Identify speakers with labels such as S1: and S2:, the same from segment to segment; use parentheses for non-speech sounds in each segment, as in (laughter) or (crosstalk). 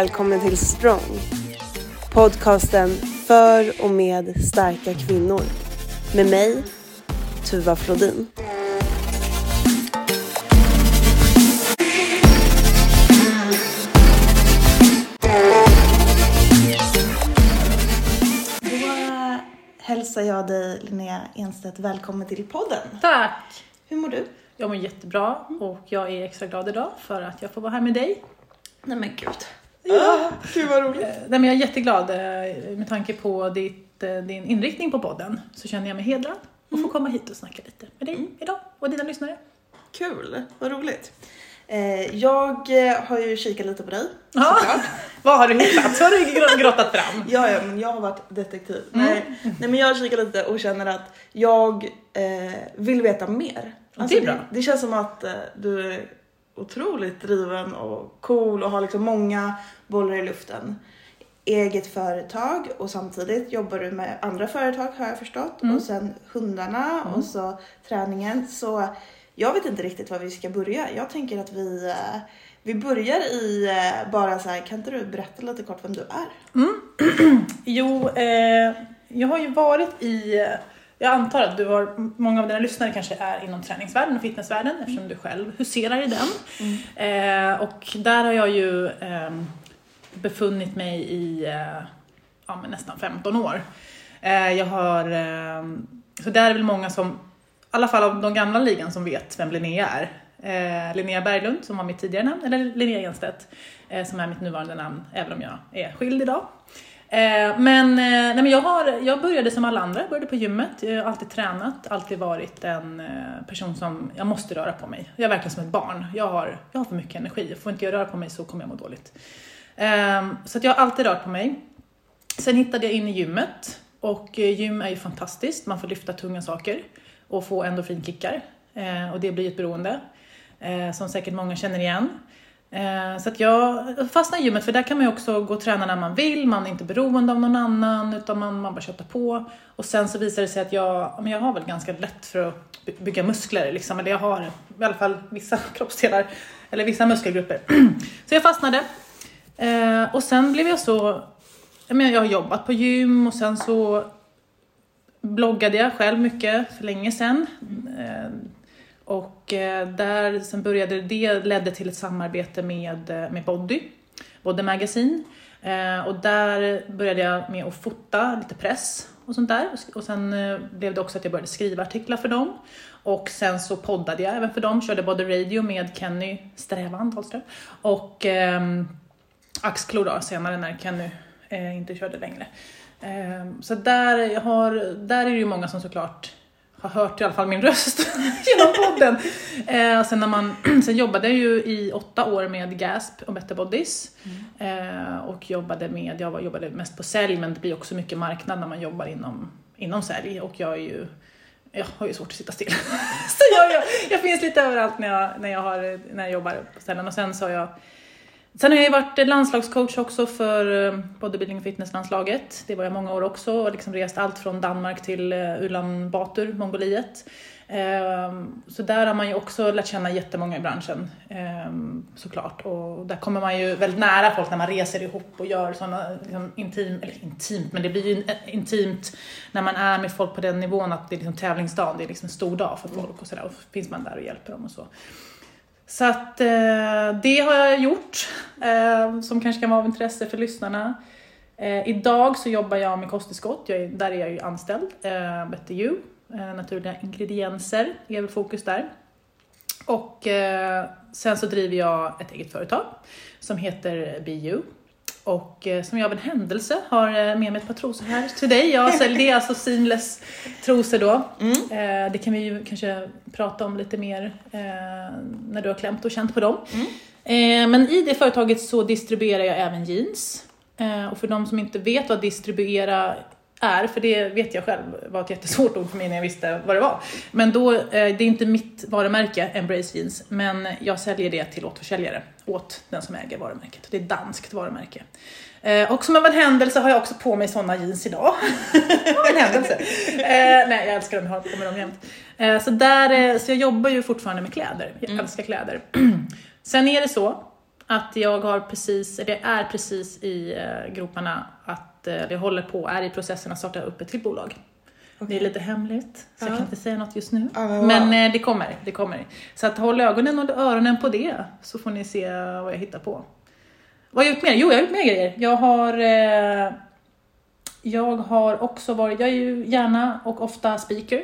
S1: välkommen till Strong. Podcasten för och med starka kvinnor. Med mig, Tuva Flodin. Då hälsar jag dig Linnea Enstedt välkommen till podden.
S2: Tack!
S1: Hur mår du?
S2: Jag mår jättebra och jag är extra glad idag för att jag får vara här med dig.
S1: Nej men gud.
S2: Ja.
S1: Gud vad roligt.
S2: Eh, Nej, men jag är jätteglad eh, med tanke på ditt, eh, din inriktning på podden så känner jag mig hedrad och får komma hit och snacka lite med dig idag och dina lyssnare.
S1: Kul, vad roligt. Jag har ju kikat lite på dig.
S2: Ja.
S1: såklart. (laughs)
S2: Vad har du hittat? Vad har du gr- grottat fram? (laughs)
S1: Ja, ja, men jag har varit detektiv.
S2: Mm.
S1: Nej, nej, men jag har kikat lite och känner att jag eh, vill veta mer. Alltså,
S2: det är bra.
S1: Det, det känns som att eh, du otroligt driven och cool och har liksom många bollar i luften. Eget företag och samtidigt jobbar du med andra företag har jag förstått.
S2: Mm.
S1: Och sen hundarna och så träningen. Så jag vet inte riktigt var vi ska börja. Jag tänker att vi, eh, vi börjar i eh, bara så här, kan inte du berätta lite kort vem du är? (clears throat)
S2: Jo, eh, jag har ju varit i, jag antar att du har, många av dina lyssnare kanske är inom träningsvärlden och fitnessvärlden eftersom du själv huserar i den. Eh, och där har jag ju eh, befunnit mig i eh, ja, nästan 15 år. Eh, jag har, eh, så där är väl många som, i alla fall av de gamla ligan som vet vem Linnea är. Eh, Linnea Berglund som var mitt tidigare namn, eller Linnea Enstedt eh, som är mitt nuvarande namn, även om jag är skild idag. Eh, men, eh, nej, men jag, har, jag började som alla andra, jag började på gymmet. Jag har alltid tränat, alltid varit en eh, person som, jag måste röra på mig. Jag är verkligen som ett barn. Jag har, jag har för mycket energi, får inte jag röra på mig så kommer jag må dåligt. Ehm, så att jag har alltid rört på mig. Sen hittade jag in i gymmet och gym är ju fantastiskt, man får lyfta tunga saker och få endorfinkickar. Och det blir ett beroende, som säkert många känner igen. Eh, så att jag fastnade i gymmet, för där kan man ju också gå och träna när man vill, man är inte beroende av någon annan, utan man, man bara köttar på. Och sen så visade det sig att jag, men jag har väl ganska lätt för att bygga muskler, liksom, eller jag har i alla fall vissa (laughs) kroppsdelar, eller vissa muskelgrupper. (clears throat) så jag fastnade. Eh, och sen blev jag så, jag, menar, jag har jobbat på gym och sen så bloggade jag själv mycket för länge sedan. Eh, och eh, där, sen började det, ledde till ett samarbete med, eh, med Body, Body Magazine. Eh, och där började jag med att fota lite press och sånt där. Och sen blev det också att jag började skriva artiklar för dem. Och sen så poddade jag även för dem, körde både Radio med Kenny Strävan Dahlström. Och eh, Axklo då, senare när Kenny eh, inte körde längre. Eh, så där, jag har, där är det ju många som såklart har hört i alla fall min röst (laughs) genom podden. Eh, sen, när man, (clears throat) sen jobbade jag ju i åtta år med Gasp och Better Bodies. Eh, och jobbade med, jag var- jobbade mest på sälj men det blir också mycket marknad när man jobbar inom, inom sälj och jag är ju jag har ju svårt att sitta still. (laughs) så jag, jag, jag finns lite överallt när jag, när jag, har, när jag jobbar på ställen. Och sen så har jag Sen har jag ju varit landslagscoach också för eh, bodybuilding och fitnesslandslaget. Det var jag många år också och liksom rest allt från Danmark till eh, Ulan Batur, Mongoliet. Ehm, så där har man ju också lärt känna jättemånga i branschen ehm, såklart. Och där kommer man ju väldigt nära folk när man reser ihop och gör sådana liksom intim, eller intimt, men det blir ju eh, intimt när man är med folk på den nivån att det är liksom tävlingsdagen, det är liksom en stor dag för folk och sådär. Och finns man där och hjälper dem och så. Så att eh, det har jag gjort, eh, som kanske kan vara av intresse för lyssnarna. Eh, idag så jobbar jag med kosttillskott, jag är, där är jag ju anställd. Eh, Better You, eh, naturliga ingredienser är väl fokus där. Och eh, sen så driver jag ett eget företag som heter Be You. Och eh, som jag av en händelse har eh, med mig ett par trosor här till dig. Jag säljer det är alltså seamless trosor då. Eh, det kan vi ju kanske prata om lite mer när du har klämt och känt på dem. Eh, men i det företaget så distribuerar jag även jeans. Och för de som inte vet vad distribuera är, för det vet jag själv var ett jättesvårt ord för mig när jag visste vad det var. Men då, det är inte mitt varumärke, Embrace Jeans, men jag säljer det till återförsäljare åt den som äger varumärket. Det är ett danskt varumärke. Eh, och som av en händelse har jag också på mig sådana jeans idag. (laughs) en händelse. Eh, nej, jag älskar dem, jag har på mig dem jämt. Eh, så, där, eh, så jag jobbar ju fortfarande med kläder. Jag älskar kläder. (clears throat) Sen är det så att jag har precis, jag är precis i eh, groparna att eh, det håller på, är i processen att starta upp ett till bolag. Det är lite hemligt, så jag
S1: Ja.
S2: kan inte säga något just nu.
S1: Men
S2: men
S1: wow.
S2: eh, det kommer, det kommer. Så att håll ögonen och öronen på det, så får ni se vad jag hittar på. Vad har jag gjort mer? Jo, jag har gjort mer grejer. Jag har, eh, jag har också varit, jag är ju gärna och ofta speaker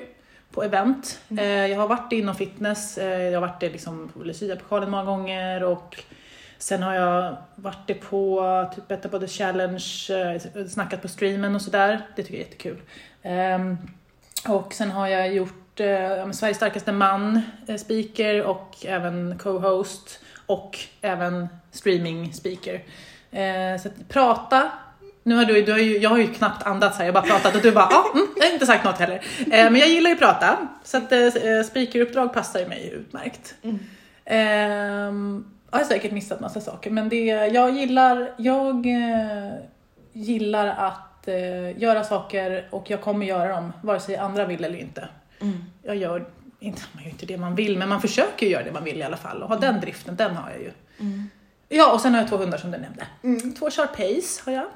S2: på event.
S1: Mm.
S2: Eh, jag har varit inom fitness, eh, jag har varit det liksom på Lucia-pokalen många gånger och sen har jag varit det på typ Better Body Challenge, eh, snackat på streamen och sådär. Det tycker jag är jättekul. Ehm, och sen har jag gjort eh, Sveriges starkaste man, eh, speaker och även co-host och även streaming speaker. Eh, så att prata, nu har du, du har ju, jag har ju knappt andats här, jag har bara pratat och du bara ja, mm, jag har inte sagt något heller. Eh, men jag gillar ju att prata, så att eh, speakeruppdrag passar ju mig utmärkt.
S1: Mm.
S2: Ehm, jag har säkert missat massa saker, men det, jag gillar, jag eh, gillar att eh, göra saker och jag kommer göra dem, vare sig andra vill eller inte.
S1: Mm.
S2: Jag gör inte, man gör inte det man vill, men man försöker göra det man vill i alla fall och ha den driften, den har jag ju.
S1: Mm.
S2: Ja, och sen har jag två hundar som du nämnde.
S1: Mm.
S2: Två Sharpays har jag.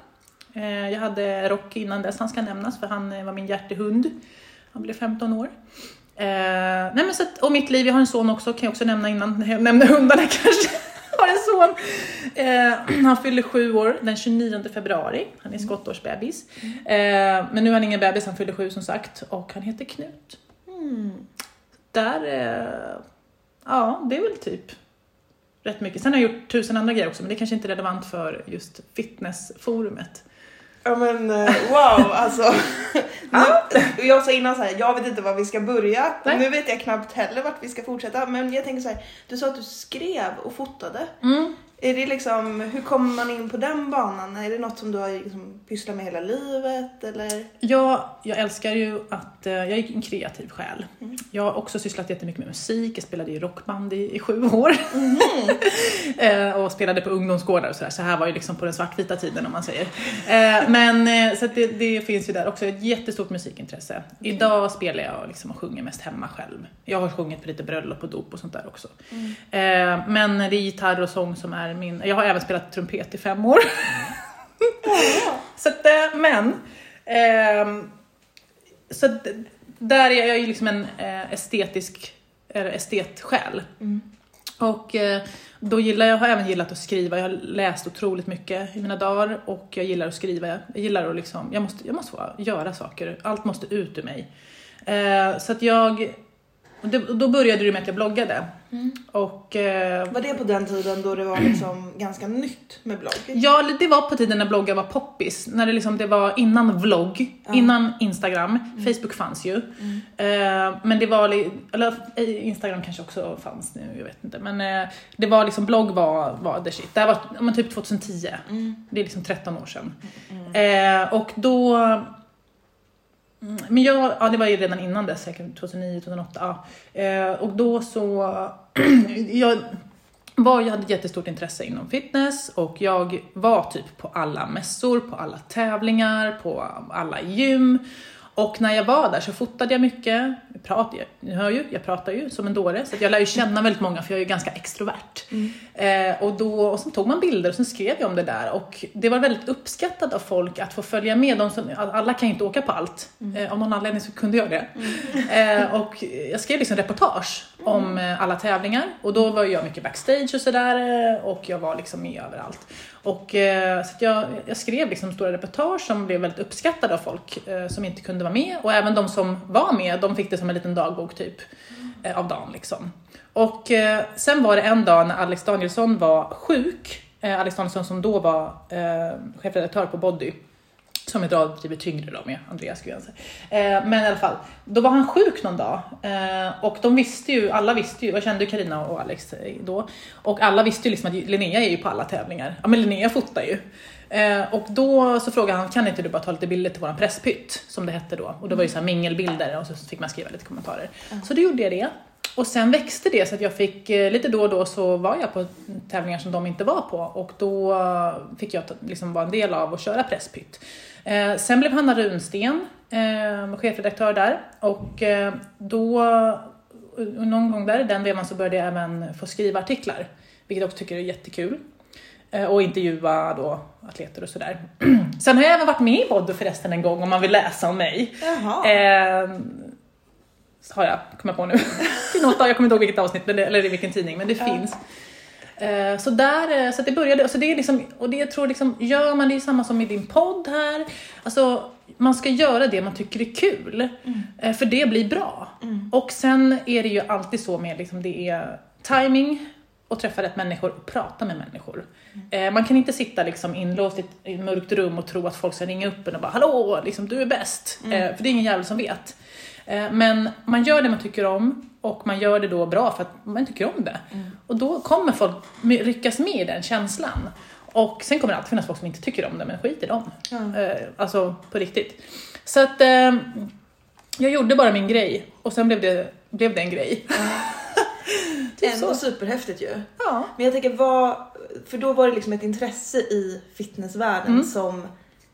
S2: Eh, jag hade Rocky innan dess, han ska nämnas för han eh, var min hjärtehund. Han blev 15 år. Eh, nej men så att, och mitt liv, jag har en son också, kan jag också nämna innan jag nämner hundarna (laughs) kanske. Har en son. Eh, han fyller sju år den 29 februari, han är skottårsbebis. Eh, men nu är han ingen bebis, han fyller sju som sagt och han heter Knut.
S1: Mm.
S2: Där, eh, ja det är väl typ rätt mycket. Sen har jag gjort tusen andra grejer också men det är kanske inte är relevant för just fitnessforumet.
S1: Ja men eh, wow alltså. (laughs) nu, jag sa innan så här, jag vet inte var vi ska börja.
S2: Nej.
S1: Nu vet jag knappt heller vart vi ska fortsätta. Men jag tänker så här, du sa att du skrev och fotade.
S2: Mm.
S1: Är det liksom, hur kommer man in på den banan? Är det något som du har liksom pysslat med hela livet eller?
S2: Jag, jag älskar ju att, eh, jag är en kreativ själ.
S1: Mm.
S2: Jag har också sysslat jättemycket med musik, jag spelade i rockband i, i sju år. (laughs) Eh, och spelade på ungdomsgårdar och sådär, så här var ju liksom på den svartvita tiden om man säger. Eh, men så det, det finns ju där också ett jättestort musikintresse. Idag spelar jag liksom och sjunger mest hemma själv. Jag har sjungit på lite bröllop och dop och sånt där också. Eh, men det är gitarr och sång som är min, jag har även spelat trumpet i fem år. (laughs) Så att, eh, men, ehm, så att, där är jag ju liksom en eh, estetisk, eller estetsjäl.
S1: Mm.
S2: Och eh, då gillar jag, har även gillat att skriva, jag har läst otroligt mycket i mina dagar och jag gillar att skriva. Jag gillar att liksom, jag måste, jag måste få göra saker, allt måste ut ur mig. Eh, så att jag, och det, och då började det med att jag bloggade. Och eh,
S1: Var det på den tiden då det var liksom ganska nytt med blogg?
S2: Ja, det var på tiden när bloggar var poppis. När det, liksom, det var innan vlogg,
S1: Ja.
S2: innan Instagram. Facebook fanns ju. Eh, men det var, eller eh, Instagram kanske också fanns nu, jag vet inte. Men eh, det var liksom, blogg var, var the shit. Det här var men typ 2010.
S1: Mm.
S2: Det är liksom 13 år sedan. Eh, och då... Mm, Men jag, ja det var ju redan innan dess, säkert 2009, 2008. Ja. Eh, och då så... (clears throat) jag var, jag hade ett jättestort intresse inom fitness och jag var typ på alla mässor, på alla tävlingar, på alla gym. Och när jag var där så fotade jag mycket. Pratar, jag, ni hör ju, jag pratar ju som en dåre, så jag lär ju känna väldigt många för jag är ju ganska extrovert. Eh, och, då, och så tog man bilder och sen skrev jag om det där och det var väldigt uppskattat av folk att få följa med. De som, alla kan ju inte åka på allt. Eh, av någon anledning så kunde jag det. Eh, och jag skrev liksom reportage om eh, alla tävlingar och då var jag mycket backstage och sådär eh, och jag var liksom med överallt. Och, eh, så att jag, jag skrev liksom stora reportage som blev väldigt uppskattade av folk eh, som inte kunde vara med. Och även de som var med, de fick det som en liten dagbok typ eh, av dagen liksom. Och eh, sen var det en dag när Alex Danielsson var sjuk, eh, Alex Danielsson som då var eh, chefredaktör på Body, som idag driver tyngre då med Andreas Grense. Eh, men i alla fall, då var han sjuk någon dag eh, och de visste ju, alla visste ju, jag kände ju Karina och Alex eh, då, och alla visste ju liksom att Linnea är ju på alla tävlingar. Ja men Linnea fotar ju. Eh, och då så frågade han, kan inte du bara ta lite bilder till våran presspytt, som det hette då. Och det var ju så här mingelbilder och så fick man skriva lite kommentarer. Så då gjorde jag det. Och sen växte det så att jag fick, eh, lite då och då så var jag på tävlingar som de inte var på och då eh, fick jag liksom vara en del av att köra presspytt. Eh, sen blev Hanna Runsten eh, chefredaktör där och eh, då, och någon gång där i den vevan så började jag även få skriva artiklar, vilket jag också tycker är jättekul. Eh, och intervjua då atleter och sådär. (clears throat) Sen har jag även varit med i podd förresten en gång om man vill läsa om mig. Eh, har jag, kommer jag på nu. (laughs) I något, jag kommer inte ihåg vilket avsnitt eller i vilken tidning, men det finns. Eh, så där, eh, så att det började, så det är liksom, och det jag tror liksom, gör man det är samma som i din podd här, alltså man ska göra det man tycker är kul, eh, för det blir bra. Och sen är det ju alltid så med liksom, det är timing och träffa rätt människor och prata med människor. Eh, man kan inte sitta liksom inlåst i ett, mörkt rum och tro att folk ska ringa upp en och bara “Hallå, liksom, du är bäst”, eh, för det är ingen jävel som vet. Men man gör det man tycker om och man gör det då bra för att man tycker om det. Och då kommer folk ryckas med i den känslan. Och sen kommer det alltid finnas folk som inte tycker om det, men skit i dem.
S1: Ja.
S2: Eh, Alltså på riktigt. Så att eh, jag gjorde bara min grej och sen blev det, blev det en grej. (laughs) Typ
S1: Ändå
S2: så.
S1: superhäftigt ju.
S2: Ja.
S1: Men jag tänker vad, för då var det liksom ett intresse i fitnessvärlden
S2: Mm.
S1: som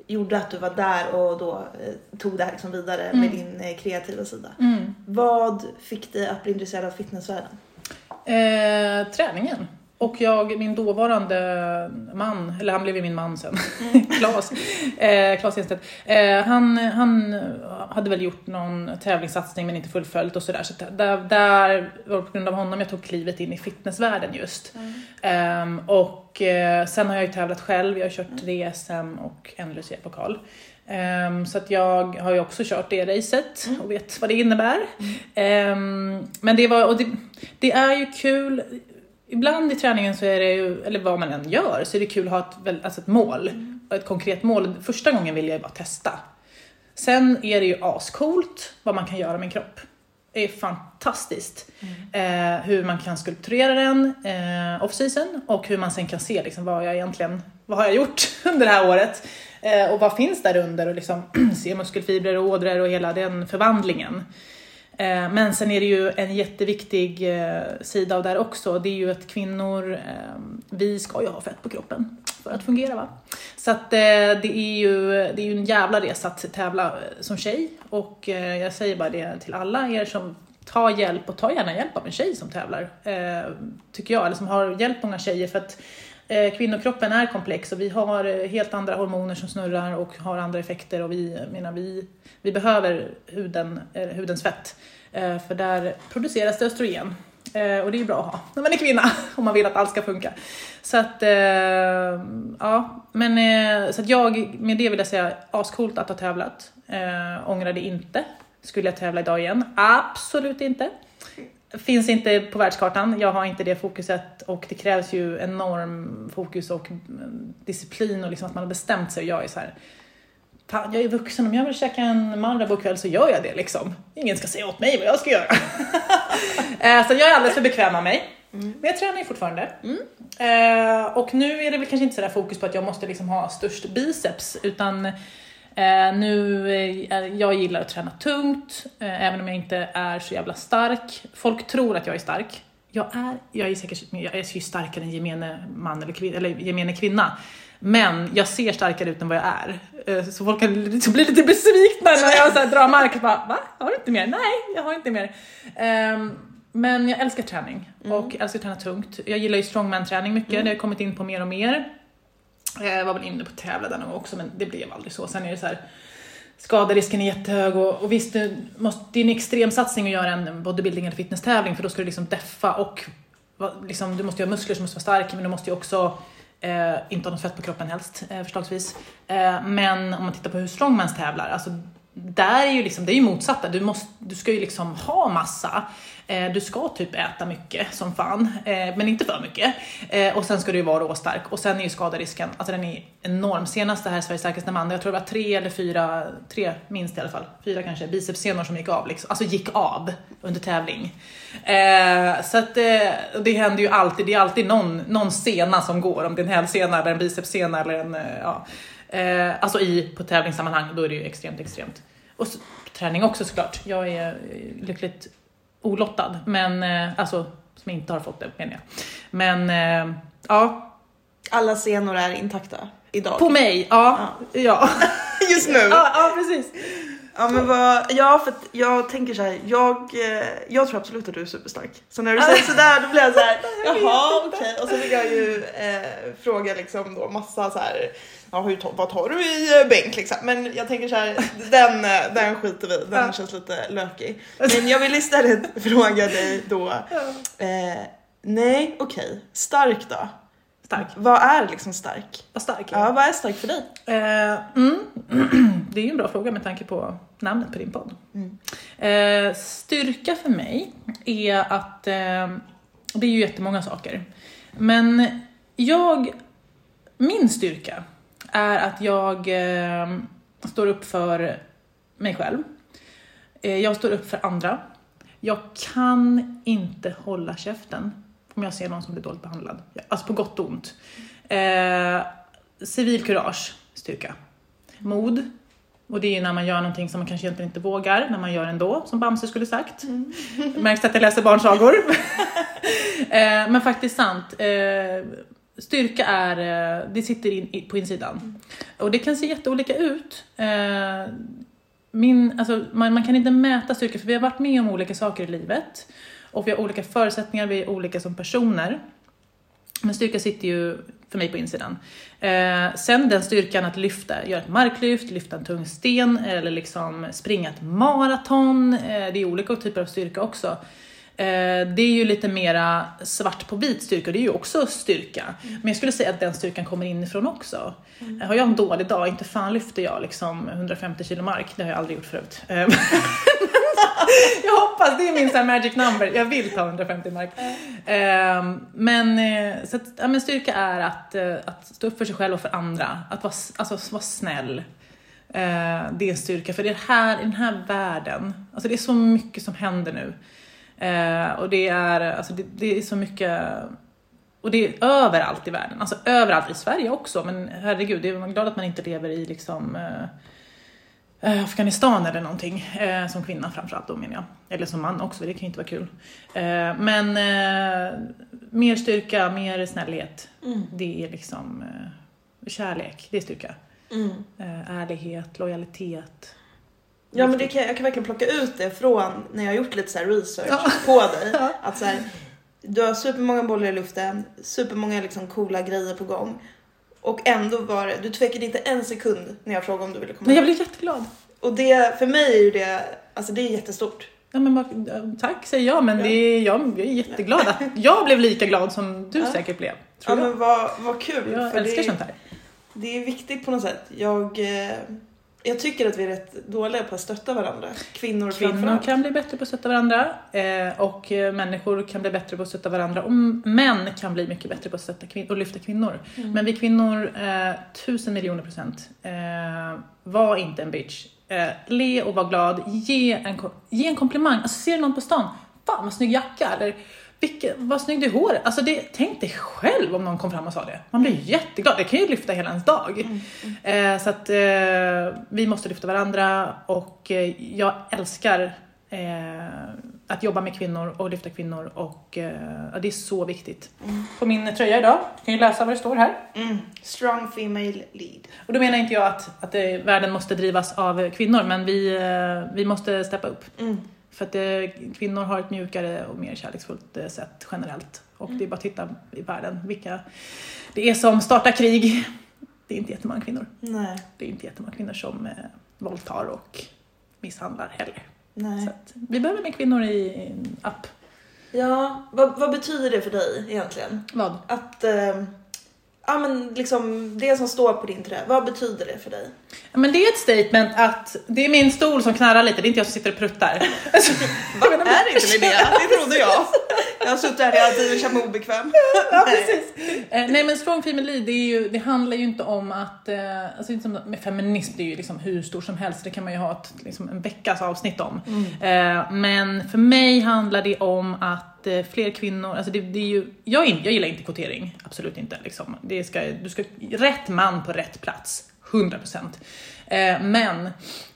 S1: gjorde att du var där och då eh, tog det här liksom vidare med din eh, kreativa sida.
S2: Mm.
S1: Vad fick dig att bli intresserad av fitnessvärlden?
S2: Eh, träningen. Och jag, min dåvarande man, eller han blev ju min man sen, (laughs) Claes, eh, Claes Enstedt, eh, han, han hade väl gjort någon tävlingssatsning men inte fullföljt och sådär. Så där, där var det på grund av honom jag tog klivet in i fitnessvärlden just. Ehm, och eh, sen har jag ju tävlat själv, jag har kört tre SM och en Lucia-pokal. Ehm, så att jag har ju också kört det racet och vet vad det innebär. Ehm, men det var, och det, det är ju kul, ibland i träningen så är det ju, eller vad man än gör, så är det kul att ha ett, alltså ett mål. Ett konkret mål. Första gången vill jag bara testa. Sen är det ju ascoolt vad man kan göra med en kropp. Det är fantastiskt. Eh, hur man kan skulpturera den eh, off-season och hur man sen kan se liksom, vad jag egentligen vad har jag gjort (laughs) under det här året. Eh, och vad finns där under och liksom (clears throat) se muskelfibrer och ådror och hela den förvandlingen. Eh, Men sen är det ju en jätteviktig eh, sida av det här också. Det är ju att kvinnor, eh, vi ska ju ha fett på kroppen för att fungera va. Så att eh, det är ju, det är ju en jävla resa att tävla eh, som tjej. Och eh, jag säger bara det till alla er som tar hjälp och ta gärna hjälp av en tjej som tävlar. Eh, Tycker jag, eller som har hjälpt många tjejer. För att Eh, kvinnokroppen är komplex och vi har eh, helt andra hormoner som snurrar och har andra effekter och vi, menar, vi, vi behöver huden, eh, hudens fett. Eh, för där produceras det östrogen. Eh, och det är ju bra att ha när man är kvinna (laughs) om man vill att allt ska funka. Så att, eh, ja, men eh, så att jag, med det vill jag säga, ascoolt att ha tävlat. Eh, ångrar det inte. Skulle jag tävla idag igen? Absolut inte. Finns inte på världskartan, jag har inte det fokuset och det krävs ju enorm fokus och mm, disciplin och liksom att man har bestämt sig jag är så här. Fan, jag är vuxen, om jag vill käka en Marabou kväll så gör jag det liksom. Ingen ska säga åt mig vad jag ska göra. (laughs) Eh, så jag är alldeles för bekväm med mig. Men jag tränar ju fortfarande. Eh, och nu är det väl kanske inte sådär fokus på att jag måste liksom ha störst biceps utan nu, eh, jag gillar att träna tungt, eh, även om jag inte är så jävla stark. Folk tror att jag är stark. Jag är, jag är säkert jag är ju starkare än gemene man eller, kvin, eller gemene kvinna. Men jag ser starkare ut än vad jag är. Eh, Så folk kan liksom bli lite besvikna när jag så drar mark och bara va? Har du inte mer? Nej, jag har inte mer. Ehm, men jag älskar träning och älskar att träna tungt. Jag gillar ju strongman-träning mycket, det har jag kommit in på mer och mer. Jag var väl inne på att tävla där någon gång också men det blev aldrig så. Sen är det så här skaderisken är jättehög och, och visst, det, måste, det är en extrem satsning att göra en bodybuilding eller fitnesstävling för då ska du liksom deffa och liksom, du måste ju ha muskler som måste vara starka men du måste ju också eh, inte ha något fett på kroppen helst eh, förslagsvis. Eh, men om man tittar på hur strongmans tävlar, alltså där är ju liksom, det är ju motsatta. Du, måste, du ska ju liksom ha massa. Eh, du ska typ äta mycket som fan, eh, men inte för mycket. Eh, och sen ska du ju vara råstark. Och sen är ju skaderisken, alltså den är enorm. Senast det här Sveriges starkaste man, jag tror det var tre eller fyra, tre minst i alla fall, fyra kanske, bicepssenor som gick av. Liksom. Alltså gick av under tävling. Eh, så att eh, det händer ju alltid, det är alltid någon, någon sena som går, om det är en hälsena eller en bicepssena eller en, eh, ja. Eh, alltså i, på tävlingssammanhang, då är det ju extremt, extremt. Och så, träning också såklart. Jag är eh, lyckligt olottad, men eh, alltså som inte har fått det menar jag. Men eh, ja,
S1: Alla scenor är intakta idag.
S2: på mig, ja. ja. (laughs)
S1: Just nu.
S2: ja, ja precis.
S1: Ja men vad, ja för jag tänker så här, jag, eh, jag tror absolut att du är superstark. Så när du säger (laughs) sådär då blir jag så här, jaha okej. Och så vill jag ju eh, fråga liksom då massa så här, ja vad tar du i eh, bänk liksom? Men jag tänker så här, den, eh, den skiter vi den känns lite lökig. Men jag vill istället (laughs) fråga dig då, eh, nej okej, stark då?
S2: Stark.
S1: Vad är liksom stark?
S2: Vad stark
S1: Ja, vad är stark för dig?
S2: Eh, mm. (clears throat) Det är ju en bra fråga med tanke på namnet på din podd.
S1: Mm.
S2: Eh, styrka för mig är att, eh, det är ju jättemånga saker, men jag, min styrka är att jag eh, står upp för mig själv. Eh, jag står upp för andra. Jag kan inte hålla käften om jag ser någon som blir dåligt behandlad. Alltså på gott och ont. Eh, civilkurage, styrka. Mod. Och det är ju när man gör någonting som man kanske egentligen inte vågar, när man gör ändå, som Bamse skulle sagt. Det märks att jag läser barnsagor. (laughs) eh, men faktiskt sant. Eh, styrka är, eh, det sitter in, på insidan. Och det kan se jätteolika ut. Eh, min, alltså, man, man kan inte mäta styrka, för vi har varit med om olika saker i livet. Och vi har olika förutsättningar, vi är olika som personer. Men styrka sitter ju för mig på insidan. Eh, sen den styrkan att lyfta, göra ett marklyft, lyfta en tung sten eller liksom springa ett maraton. Eh, det är olika typer av styrka också. Eh, det är ju lite mera svart på vit styrka det är ju också styrka. Men jag skulle säga att den styrkan kommer inifrån också. Eh, Har jag en dålig dag, inte fan lyfter jag liksom 150 kilo mark, det har jag aldrig gjort förut. Eh, (laughs) (laughs) jag hoppas, det är min så här magic number, jag vill ta 150 mark. Ehm, men, så att, ja, men styrka är att, att stå upp för sig själv och för andra, att vara, alltså, vara snäll. Det är styrka, för det är här, i den här världen, alltså det är så mycket som händer nu. Eh, och det är, alltså det, det är så mycket och det är överallt i världen, alltså överallt i Sverige också, men herregud, det är man glad att man inte lever i liksom eh, eh, Afghanistan eller någonting, eh, som kvinna framförallt då menar jag. Eller som man också, det kan ju inte vara kul. Eh, men eh, mer styrka, mer snällhet,
S1: Mm.
S2: det är liksom kärlek, det är styrka.
S1: Mm.
S2: Ärlighet, lojalitet.
S1: Ja men det kan, jag kan verkligen plocka ut det från när jag har gjort lite så research
S2: Ja.
S1: på dig.
S2: Ja.
S1: Att så här, du har supermånga bollar i luften, supermånga liksom coola grejer på gång. Och ändå var det, du tvekade inte en sekund när jag frågade om du ville komma
S2: Men jag blir jätteglad.
S1: Och det, för mig är ju det, alltså det är jättestort.
S2: Ja, men tack säger jag, men det är, jag är jätteglad att jag blev lika glad som du
S1: Ja.
S2: säkert blev.
S1: Ja
S2: Tror jag.
S1: men vad, vad kul.
S2: jag
S1: för
S2: älskar
S1: det,
S2: sånt här.
S1: det är viktigt på något sätt. Jag, eh, jag tycker att vi är rätt dåliga på att stötta varandra. Kvinnor,
S2: Kvinnor kan bli bättre på att stötta varandra eh, och eh, människor kan bli bättre på att stötta varandra och män kan bli mycket bättre på att stötta kvin- och lyfta kvinnor.
S1: Mm.
S2: Men vi kvinnor, eh, tusen miljoner procent, eh, var inte en bitch. Eh, le och var glad, ge en, ge en komplimang. Alltså ser du någon på stan, fan vad snygg jacka eller vilken, vad snygg du är i håret. Alltså det, tänk dig själv om någon kom fram och sa det. Man blir jätteglad, det kan ju lyfta hela ens dag.
S1: Mm.
S2: Eh, så att eh, vi måste lyfta varandra och eh, jag älskar eh, att jobba med kvinnor och lyfta kvinnor och eh, ja, det är så viktigt. På min tröja idag, du kan ju läsa vad det står här.
S1: Mm. Strong female lead.
S2: Och då menar inte jag att, att eh, världen måste drivas av kvinnor, men vi, vi måste steppa upp. För att eh, kvinnor har ett mjukare och mer kärleksfullt eh, sätt generellt. Och det är bara att titta i världen vilka det är som startar krig. Det är inte jättemånga kvinnor.
S1: Nej,
S2: Det är inte jättemånga kvinnor som eh, våldtar och misshandlar heller.
S1: nej.
S2: Så att vi behöver mer kvinnor i, i app.
S1: Ja, vad, vad betyder det för dig egentligen?
S2: Vad?
S1: Att, eh, ja men liksom det som står på din tröja, vad betyder det för dig?
S2: Ja, Men det är ett statement att det är min stol som knarrar lite, det är inte jag som sitter och pruttar. (laughs) (laughs)
S1: Vad är det inte Linnea? Det trodde jag. Jag har suttit här hela tiden och känt mig obekväm.
S2: Ja, precis. Eh, nej men strong lead, det, ju, det handlar ju inte om att, eh, alltså inte som, med feminism, det är ju liksom hur stor som helst, det kan man ju ha ett, liksom en veckas avsnitt om. Eh, men för mig handlar det om att fler kvinnor, alltså det, det är ju, jag, in, jag gillar inte kvotering, absolut inte. Liksom. Det ska, du ska, rätt man på rätt plats, 100%. Eh, men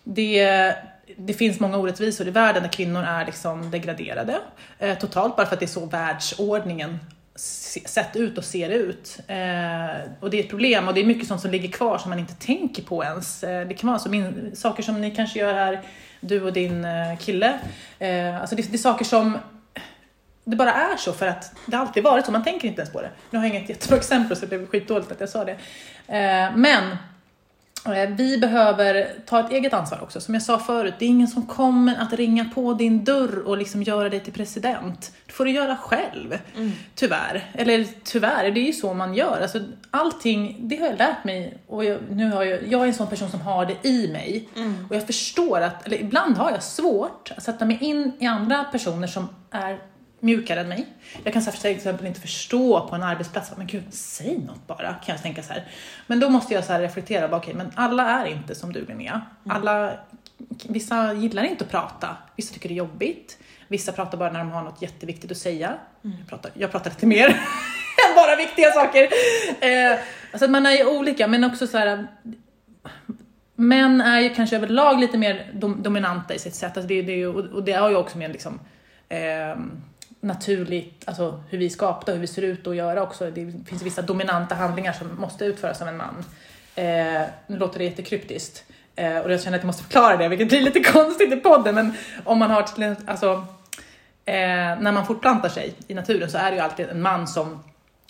S2: det, det finns många orättvisor i världen där kvinnor är liksom degraderade eh, totalt bara för att det är så världsordningen sett ut och ser ut. Eh, och det är ett problem och det är mycket sånt som ligger kvar som man inte tänker på ens. Eh, det kan vara alltså min, saker som ni kanske gör här, du och din eh, kille. Eh, alltså det, det är saker som det bara är så för att det alltid varit så, man tänker inte ens på det. Nu har jag inget jättebra (laughs) exempel så det blev skitdåligt att jag sa det. Eh, men eh, vi behöver ta ett eget ansvar också. Som jag sa förut, det är ingen som kommer att ringa på din dörr och liksom göra dig till president. Det får du göra själv,
S1: Mm.
S2: tyvärr. Eller tyvärr, det är ju så man gör. Alltså, allting, det har jag lärt mig. Och jag, nu har jag, jag är en sån person som har det i mig.
S1: Mm.
S2: Och jag förstår att, eller ibland har jag svårt att sätta mig in i andra personer som är mjukare än mig. Jag kan så här, till exempel inte förstå på en arbetsplats, men gud, säg något bara, kan jag tänka så här. Men då måste jag så här reflektera, okej, men alla är inte som du Linnea. Alla, vissa gillar inte att prata, vissa tycker det är jobbigt, vissa pratar bara när de har något jätteviktigt att säga. Jag, pratar, jag pratar lite mer (laughs) än bara viktiga saker. Eh, alltså man är ju olika, men också så här. Män är ju kanske överlag lite mer dom, dominanta i sitt sätt, alltså det, det, och och det har ju också med liksom, eh, naturligt, alltså hur vi är skapade, hur vi ser ut och göra också. Det finns vissa dominanta handlingar som måste utföras av en man. Eh, nu låter det jättekryptiskt eh, och jag känner att jag måste förklara det, vilket blir lite (laughs) konstigt i podden, men om man har till, alltså, eh, när man fortplantar sig i naturen så är det ju alltid en man som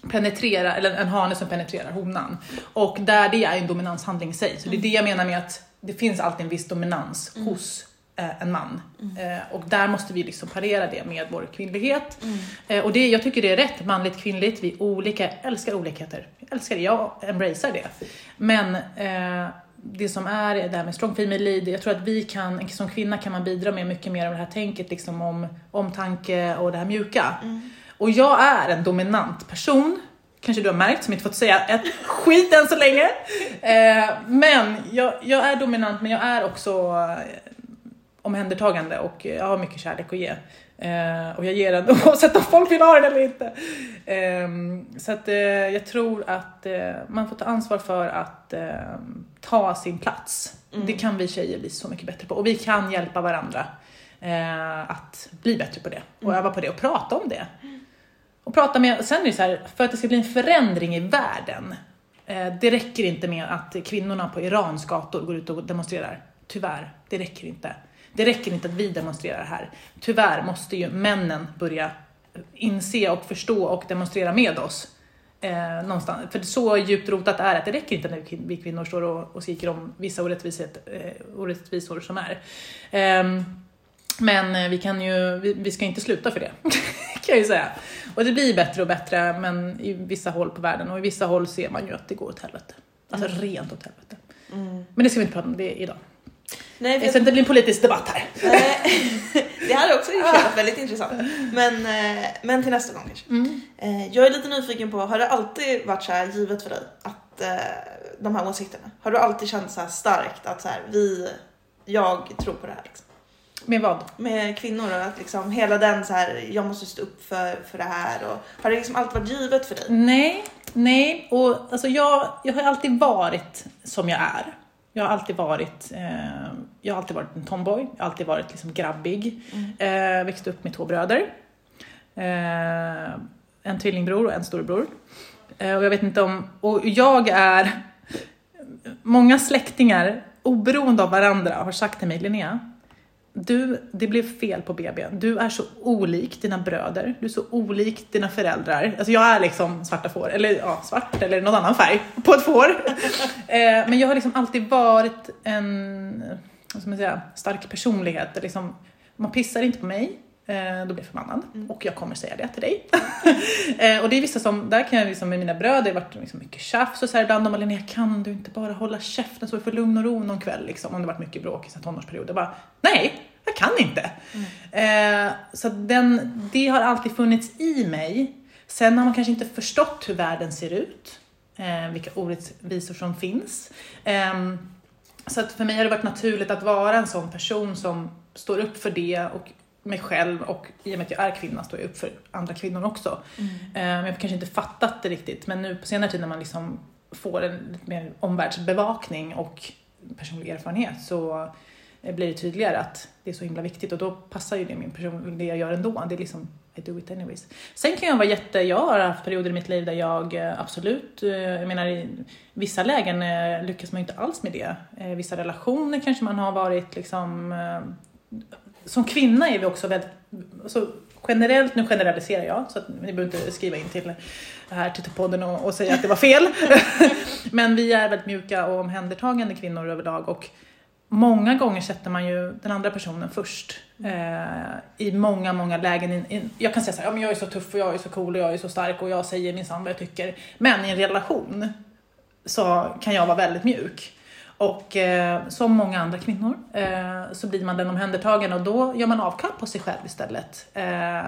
S2: penetrerar, eller en hane som penetrerar honan. Och där det är en dominanshandling i sig. Så det är det jag menar med att det finns alltid en viss dominans hos eh, en man. Eh, och där måste vi liksom parera det med vår kvinnlighet. Eh, och det, jag tycker det är rätt, manligt, kvinnligt, vi är olika, jag älskar olikheter. Jag älskar det, jag embracear det. Men eh, det som är det här med strong female lead, jag tror att vi kan, som kvinna kan man bidra med mycket mer av det här tänket liksom om omtanke och det här mjuka. Och jag är en dominant person, kanske du har märkt som inte fått säga ett skit än så länge. Eh, men jag, jag är dominant men jag är också omhändertagande och jag har mycket kärlek att ge. Eh, och jag ger den (laughs) oavsett om folk vill ha den eller inte. Eh, så att eh, jag tror att eh, man får ta ansvar för att eh, ta sin plats. Det kan vi tjejer bli så mycket bättre på och vi kan hjälpa varandra eh, att bli bättre på det och öva på det och prata om det. Och prata med, sen är det så här, för att det ska bli en förändring i världen, det räcker inte med att kvinnorna på Irans gator går ut och demonstrerar. Tyvärr, det räcker inte. Det räcker inte att vi demonstrerar här. Tyvärr måste ju männen börja inse och förstå och demonstrera med oss. Eh, någonstans. För så djupt rotat är att det räcker inte när vi- vi kvinnor står och, och skriker om vissa eh, orättvisor som är. Ehm, men eh, vi kan ju, vi, vi ska inte sluta för det, (laughs) kan jag ju säga. Och det blir bättre och bättre, men i vissa håll på världen och i vissa håll ser man ju att det går åt helvete. Alltså rent åt helvete. Men det ska vi inte prata om det idag.
S1: Nej,
S2: Jag ska inte bli en politisk debatt här. (laughs)
S1: Det hade också varit väldigt intressant. Men, eh, men till nästa gång kanske.
S2: Mm.
S1: Eh, Jag är lite nyfiken på, har det alltid varit så här givet för dig att eh, de här åsikterna? Har du alltid känt så starkt att så här, vi, jag tror på det här liksom?
S2: Med vad?
S1: Med kvinnor och att liksom hela den så här, jag måste stå upp för, för det här och har det liksom alltid varit givet för dig?
S2: Nej, nej. Och alltså jag, jag har alltid varit som jag är. Jag har alltid varit, eh, jag har alltid varit en tomboy, jag har alltid varit liksom grabbig. Eh, växte upp med två bröder. Eh, en tvillingbror och en storebror. Eh, och jag vet inte om, och jag är, många släktingar, oberoende av varandra, har sagt till mig, Linnea, du, det blev fel på BB. Du är så olik dina bröder, du är så olik dina föräldrar. Alltså jag är liksom svarta får, eller ja, svart eller någon annan färg på ett får. (laughs) eh, men jag har liksom alltid varit en, vad ska man säga, stark personlighet. Liksom, man pissar inte på mig, då blir jag förbannad. Och jag kommer säga det till dig. (laughs) eh, och det är vissa som, där kan jag liksom med mina bröder, det har varit liksom mycket tjafs och så här ibland. De bara, Linnea kan du inte bara hålla käften så vi får lugn och ro någon kväll liksom. Om det varit mycket bråk i sin tonårsperiod. Jag bara, nej, jag kan inte. Eh, så den, det har alltid funnits i mig. Sen har man kanske inte förstått hur världen ser ut. Eh, vilka orättvisor som finns. Ehm, så att för mig har det varit naturligt att vara en sån person som står upp för det och mig själv och i och med att jag är kvinna står jag upp för andra kvinnor också. Eh, Men jag har kanske inte fattat det riktigt men nu på senare tid när man liksom får en lite mer omvärldsbevakning och personlig erfarenhet så eh, blir det tydligare att det är så himla viktigt och då passar ju det min person, det jag gör ändå. Det är liksom, I do it anyways. Sen kan jag vara jätte, jag har haft perioder i mitt liv där jag eh, absolut, eh, jag menar i vissa lägen lyckas man ju inte alls med det. Vissa relationer kanske man har varit liksom, som kvinna är vi också väldigt, alltså, generellt, nu generaliserar jag så att ni behöver inte skriva in till här till podden och, och säga att det var fel. (laughs) Men vi är väldigt mjuka och omhändertagande kvinnor överlag och många gånger sätter man ju den andra personen först. Eh, I många, många lägen. In, in, jag kan säga så här, ja, men jag är så tuff och jag är så cool och jag är så stark och jag säger minsann vad jag tycker. Men i en relation så kan jag vara väldigt mjuk. Och eh, som många andra kvinnor eh, så blir man den omhändertagen och då gör man avkall på sig själv istället. Eh,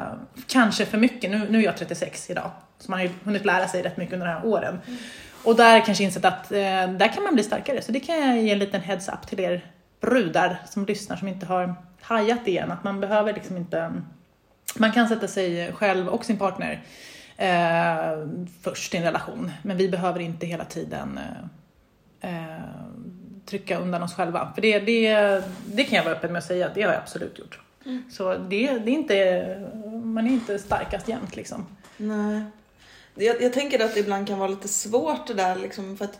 S2: kanske för mycket, nu, nu är jag 36 idag, så man har ju hunnit lära sig rätt mycket under de här åren. Och där kanske insett att eh, där kan man bli starkare, så det kan jag ge en liten heads up till er brudar som lyssnar som inte har hajat det än, att man behöver liksom inte, man kan sätta sig själv och sin partner eh, först i en relation, men vi behöver inte hela tiden eh, trycka undan oss själva. För det, det, det kan jag vara öppen med att säga, det har jag absolut gjort. Så det, det är inte, man är inte starkast jämt liksom.
S1: Nej. Jag, jag tänker att det ibland kan vara lite svårt det där liksom för att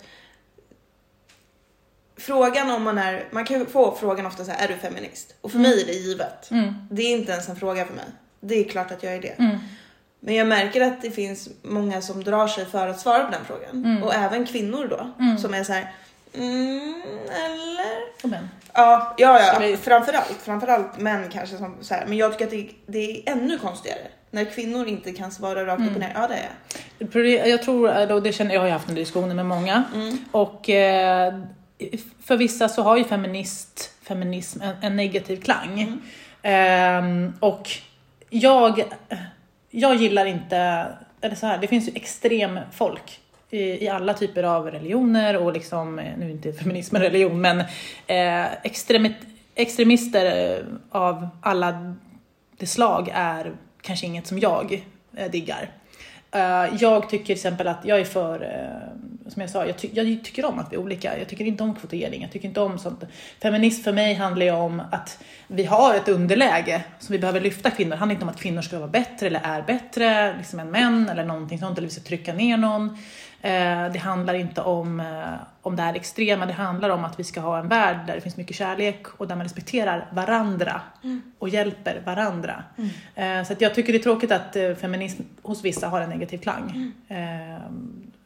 S1: Frågan om man är, man kan få frågan ofta så här, är du feminist? Och för mig är det givet.
S2: Mm.
S1: Det är inte ens en fråga för mig. Det är klart att jag är det.
S2: Mm.
S1: Men jag märker att det finns många som drar sig för att svara på den frågan.
S2: Mm.
S1: Och även kvinnor då.
S2: Mm.
S1: Som är så här, mm, eller?
S2: Och män.
S1: Ja, ja, ja.
S2: vi-
S1: Framförallt, framförallt män kanske som så här. Men jag tycker att det, det är ännu konstigare. När kvinnor inte kan svara rakt upp
S2: Mm.
S1: och ner. Ja, det är jag.
S2: Jag tror, det känner jag har haft en diskussion med många,
S1: Mm.
S2: och eh, för vissa så har ju feminist, feminism en, en negativ klang.
S1: Mm.
S2: Ehm, och jag, jag gillar inte, eller så här, det finns ju extremfolk i, i alla typer av religioner och liksom, eh, nu är inte feminism en religion, men eh, extremister eh, av alla det slag är kanske inget som jag eh, diggar. Eh, jag tycker till exempel att jag är för, eh, som jag sa, jag, ty- jag tycker om att vi är olika. Jag tycker inte om kvotering, jag tycker inte om sånt. Feminism för mig handlar ju om att vi har ett underläge som vi behöver lyfta kvinnor. Det handlar inte om att kvinnor ska vara bättre eller är bättre liksom än män eller någonting sånt, eller vi ska trycka ner någon. Eh, Det handlar inte om, eh, om det här extrema, det handlar om att vi ska ha en värld där det finns mycket kärlek och där man respekterar varandra och hjälper varandra. Eh, Så jag tycker det är tråkigt att feminism hos vissa har en negativ klang. Eh,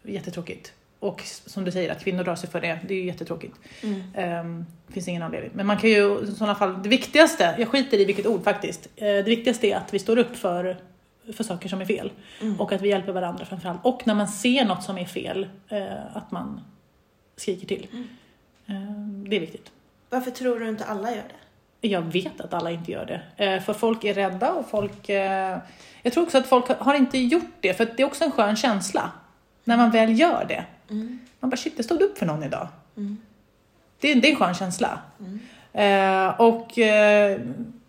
S2: Jättetråkigt. Och som du säger, att kvinnor drar sig för det, det är ju jättetråkigt.
S1: Mm.
S2: Det finns ingen anledning. Men man kan ju i sådana fall, det viktigaste, jag skiter i vilket ord faktiskt, det viktigaste är att vi står upp för, för saker som är fel.
S1: Mm.
S2: Och att vi hjälper varandra framförallt. Och när man ser något som är fel, eh, att man skriker till.
S1: Mm.
S2: Eh, Det är viktigt.
S1: Varför tror du inte alla gör det?
S2: Jag vet att alla inte gör det. Eh, För folk är rädda och folk... eh, Jag tror också att folk har inte gjort det, för det är också en skön känsla. När man väl gör det.
S1: Mm.
S2: Man bara shit, jag stod upp för någon idag.
S1: Mm.
S2: Det, är- det är en skön känsla.
S1: Mm.
S2: Eh, och eh,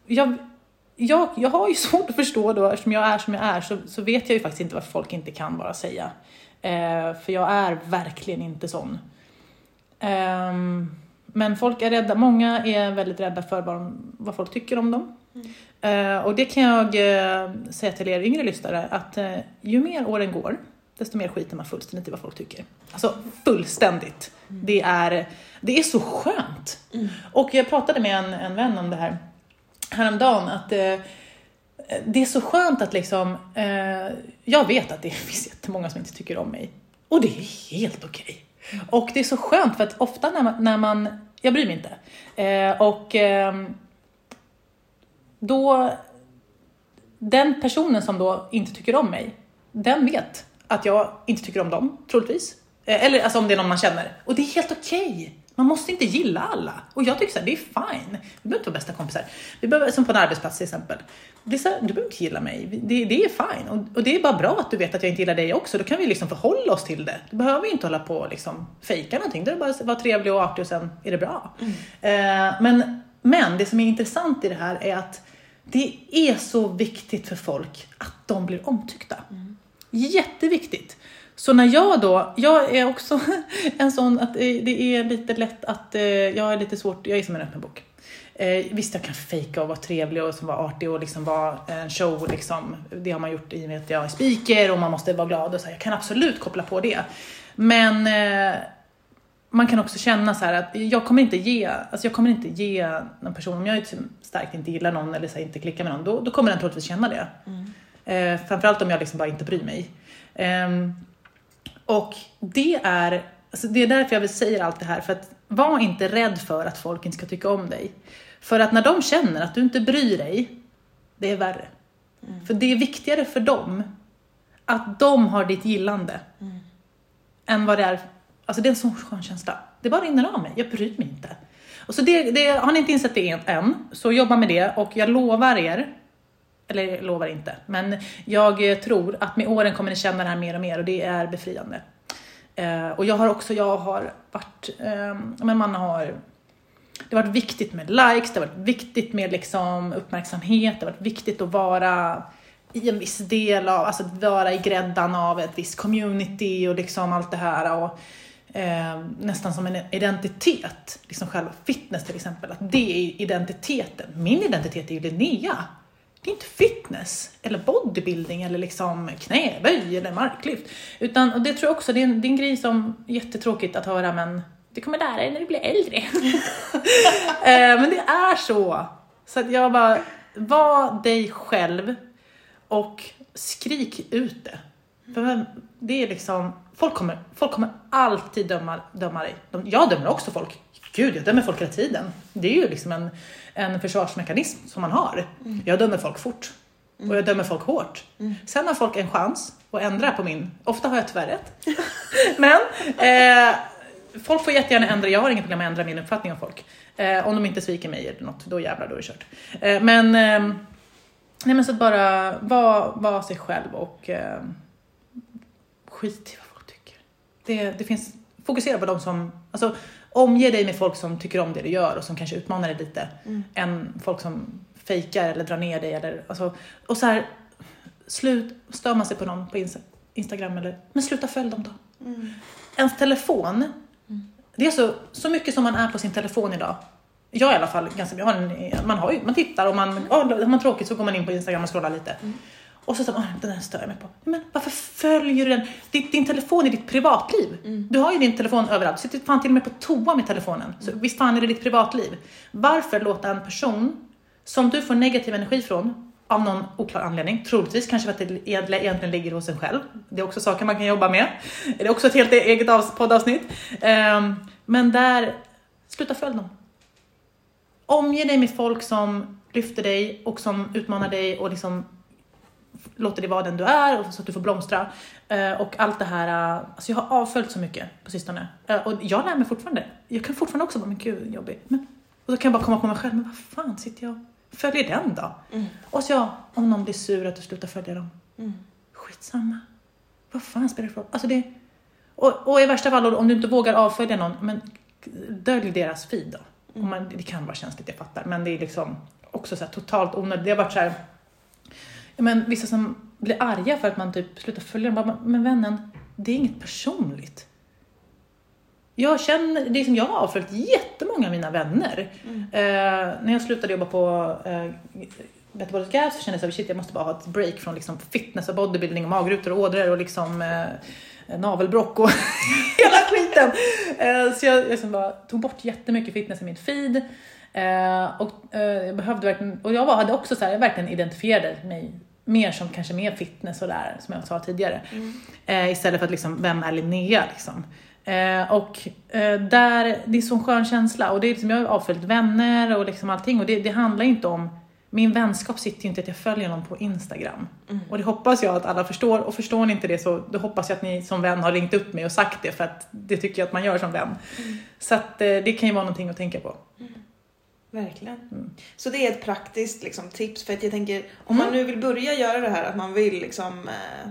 S2: jag, jag, jag har ju (laughs) svårt att förstå då, eftersom jag är som jag är, så, så vet jag ju faktiskt inte varför folk inte kan bara säga. Eh, för jag är verkligen inte sån. Ehm, men folk är rädda, många är väldigt rädda för vad, de, vad folk tycker om dem. Eh, och det kan jag eh, säga till er yngre lyssnare, att eh, ju mer åren går, desto mer skiter man fullständigt i vad folk tycker. Alltså fullständigt. Det, är, det är så skönt.
S1: Mm.
S2: Och jag pratade med en, en vän om det här häromdagen, att eh, det är så skönt att liksom, eh, jag vet att det (laughs) finns jättemånga som inte tycker om mig. Och det är helt okej. Och det är så skönt för att ofta när man, när man jag bryr mig inte. Eh, och ehm, då, den personen som då inte tycker om mig, den vet att jag inte tycker om dem, troligtvis. Eh, eller alltså om det är någon man känner. Och det är helt okej. Man måste inte gilla alla. Och jag tycker så här, det är fine. Vi behöver inte vara bästa kompisar. Vi behöver, som på en arbetsplats till exempel. Det är så här, du behöver inte gilla mig. Det, det är fine. Och, och det är bara bra att du vet att jag inte gillar dig också. Då kan vi liksom förhålla oss till det. Du behöver ju inte hålla på och liksom fejka någonting. Det är bara att vara trevlig och artig och sen är det bra. Eh, men, men det som är intressant i det här är att det är så viktigt för folk att de blir omtyckta. Jätteviktigt. Så när jag då, jag är också (laughs) en sån att det är lite lätt att, eh, jag är lite svårt, jag är som en öppen bok. Eh, visst, jag kan fejka och vara trevlig och vara artig och liksom vara en show. Liksom. Det har man gjort i och med att jag är speaker och man måste vara glad. Och så. Jag kan absolut koppla på det. Men eh, man kan också känna så här att jag kommer inte ge, alltså jag kommer inte ge någon person, om jag liksom starkt inte gillar någon eller så inte klickar med någon, då, då kommer den troligtvis känna det. Mm. Eh, framförallt om jag liksom bara inte bryr mig. Eh, och det är, alltså det är därför jag vill säga allt det här, för att var inte rädd för att folk inte ska tycka om dig. För att när de känner att du inte bryr dig, det är värre. Mm. För det är viktigare för dem att de har ditt gillande mm. än vad det är Alltså det är en sån skön känsla. Det bara rinner av mig, jag bryr mig inte. Och så det, det, har ni inte insett det än, så jobba med det och jag lovar er, eller jag lovar inte, men jag eh, tror att med åren kommer ni känna det här mer och mer och det är befriande. Eh, och jag har också, jag har varit, eh, men man har det har varit viktigt med likes, det har varit viktigt med liksom uppmärksamhet, det har varit viktigt att vara i en viss del av, alltså att vara i gräddan av ett visst community och liksom allt det här. Och, eh, nästan som en identitet, liksom själva fitness till exempel, att det är identiteten. Min identitet är ju Linnea. Det är inte fitness, eller bodybuilding, eller liksom knäböj eller marklyft. Utan, och det tror jag också, det är, en, det är en grej som är jättetråkigt att höra, men du kommer lära dig när du blir äldre. (laughs) eh, men det är så. Så att jag bara, var dig själv och skrik ut det. För det är liksom, folk kommer, folk kommer alltid döma, döma dig. jag dömer också folk. Gud, jag dömer folk hela tiden. Det är ju liksom en, en försvarsmekanism som man har. Mm. Jag dömer folk fort. Och jag dömer folk hårt. Mm. Sen har folk en chans att ändra på min, ofta har jag tyvärr rätt. (laughs) Men eh, folk får jättegärna ändra, jag har inget problem att ändra min uppfattning om folk. Eh, om de inte sviker mig eller något, då jävlar, då är det kört. Eh, men, eh, nej men så att bara vara var sig själv och eh, skit i vad folk tycker. Det, det finns, fokusera på de som, alltså omge dig med folk som tycker om det du gör och som kanske utmanar dig lite, mm. än folk som fejkar eller drar ner dig eller, alltså, och så här, slut, stör man sig på någon på Instagram eller, men sluta följ dem då. Mm. Ens telefon, mm. det är så, så mycket som man är på sin telefon idag, jag i alla fall, ganska, jag har en, man, har ju, man tittar och man, oh, har man tråkigt så går man in på Instagram och scrollar lite. Mm. Och så säger man, den här stör jag mig på. Men varför följer du den? Din, din telefon är ditt privatliv. Mm. Du har ju din telefon överallt. Du sitter fan till och med på toa med telefonen. Så mm. visst fan är det ditt privatliv. Varför låta en person som du får negativ energi från, av någon oklar anledning, troligtvis kanske för att det egentligen ligger hos en själv. Det är också saker man kan jobba med. Det är också ett helt eget poddavsnitt. Um, men där, sluta följ dem. Omge dig med folk som lyfter dig och som utmanar dig och liksom låter dig vara den du är så att du får blomstra. Uh, och allt det här, uh, alltså jag har avföljt så mycket på sistone. Uh, och jag lär mig fortfarande. Jag kan fortfarande också vara, men gud jobbig. Men, och då kan jag bara komma på mig själv, men vad fan sitter jag och följer den då? Mm. Och så ja, om någon blir sur att du slutar följa dem. Mm. Skitsamma. Vad fan spelar det för roll? Alltså det, och, och i värsta fall, om du inte vågar avfölja någon, men dölj deras feed då. Mm. Man, det kan vara känsligt, jag fattar, men det är liksom också så totalt onödigt. Det har varit så här, men vissa som blir arga för att man typ slutar följa dem. Men vännen, det är inget personligt. Jag känner, det är som jag har avföljt jättemånga av mina vänner. Mm. Eh, när jag slutade jobba på eh, Body Gas så kände jag att jag måste bara ha ett break från liksom fitness och bodybuilding och magrutor och ådror och liksom eh, navelbrock och (laughs) hela skiten. Eh, så jag, jag liksom bara tog bort jättemycket fitness i mitt feed. Eh, och eh, jag behövde verkligen, och jag var, hade också så här, jag verkligen identifierade mig mer som kanske mer fitness och där, som jag sa tidigare. Mm. Eh, istället för att liksom, vem är Linnea liksom? Eh, och eh, där, det är så en skön känsla och det är liksom, jag har avföljt vänner och liksom allting och det, det handlar inte om min vänskap sitter ju inte att jag följer någon på Instagram. Mm. Och det hoppas jag att alla förstår. Och förstår ni inte det så då hoppas jag att ni som vän har ringt upp mig och sagt det för att det tycker jag att man gör som vän. Mm. Så att eh, det kan ju vara någonting att tänka på. Mm.
S1: Verkligen. Mm. Så det är ett praktiskt liksom, tips för att jag tänker om man mm. nu vill börja göra det här att man vill liksom eh,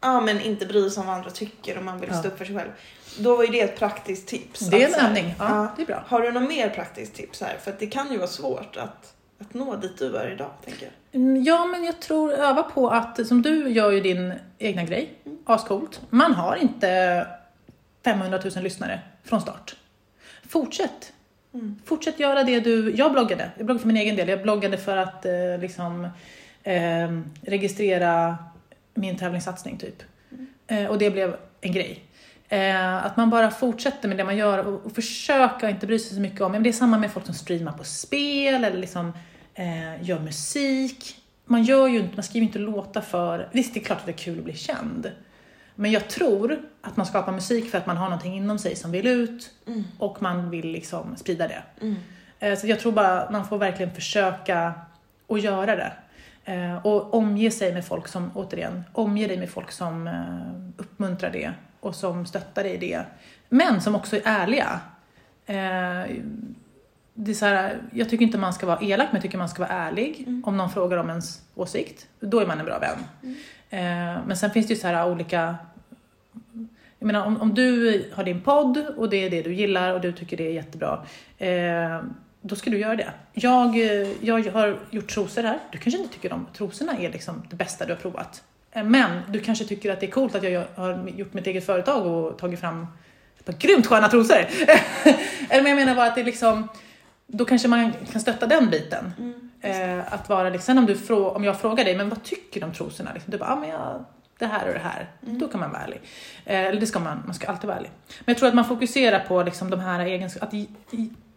S1: ja men inte bry sig om vad andra tycker och man vill ja. stå upp för sig själv. Då var ju det ett praktiskt tips.
S2: Det är en alltså, övning, ja, ja, det är bra.
S1: Har du något mer praktiskt tips här? För att det kan ju vara svårt att, att nå dit du är idag, tänker
S2: jag. Mm, ja, men jag tror, öva på att, som du gör ju din egna grej, mm. ascoolt. Man har inte 500 000 lyssnare från start. Fortsätt Fortsätt göra det du... Jag bloggade. Jag bloggade för min egen del. Jag bloggade för att eh, liksom eh, registrera min tävlingssatsning typ. Eh, och det blev en grej. Eh, att man bara fortsätter med det man gör och, och försöka inte bry sig så mycket om, men det är samma med folk som streamar på spel eller liksom eh, gör musik. Man gör ju inte, man skriver inte låtar för, visst det är klart att det är kul att bli känd. Men jag tror att man skapar musik för att man har någonting inom sig som vill ut och man vill liksom sprida det. Eh, Så jag tror bara man får verkligen försöka att göra det. Eh, Och omge sig med folk som, återigen, omge dig med folk som eh, uppmuntrar det och som stöttar dig i det. Men som också är ärliga. Det är så här, jag tycker inte man ska vara elak, men jag tycker man ska vara ärlig. Om någon frågar om ens åsikt, då är man en bra vän. Eh, men sen finns det ju så här olika jag menar, om, om du har din podd och det är det du gillar och du tycker det är jättebra, eh, då ska du göra det. Jag, eh, jag har gjort trosor här. Du kanske inte tycker om trosorna är liksom det bästa du har provat. Eh, men du kanske tycker att det är coolt att jag har gjort mitt eget företag och tagit fram ett par grymt sköna trosor. (laughs) Eller men jag menar bara att det är liksom, då kanske man kan stötta den biten. Eh, att vara liksom, sen om, du frå, om jag frågar dig, men vad tycker du om trosorna? Liksom, du bara, ah, men jag, det här och det här. Då kan man vara ärlig. Eh, eller det ska man, man ska alltid vara ärlig. Men jag tror att man fokuserar på liksom de här egenskaperna, att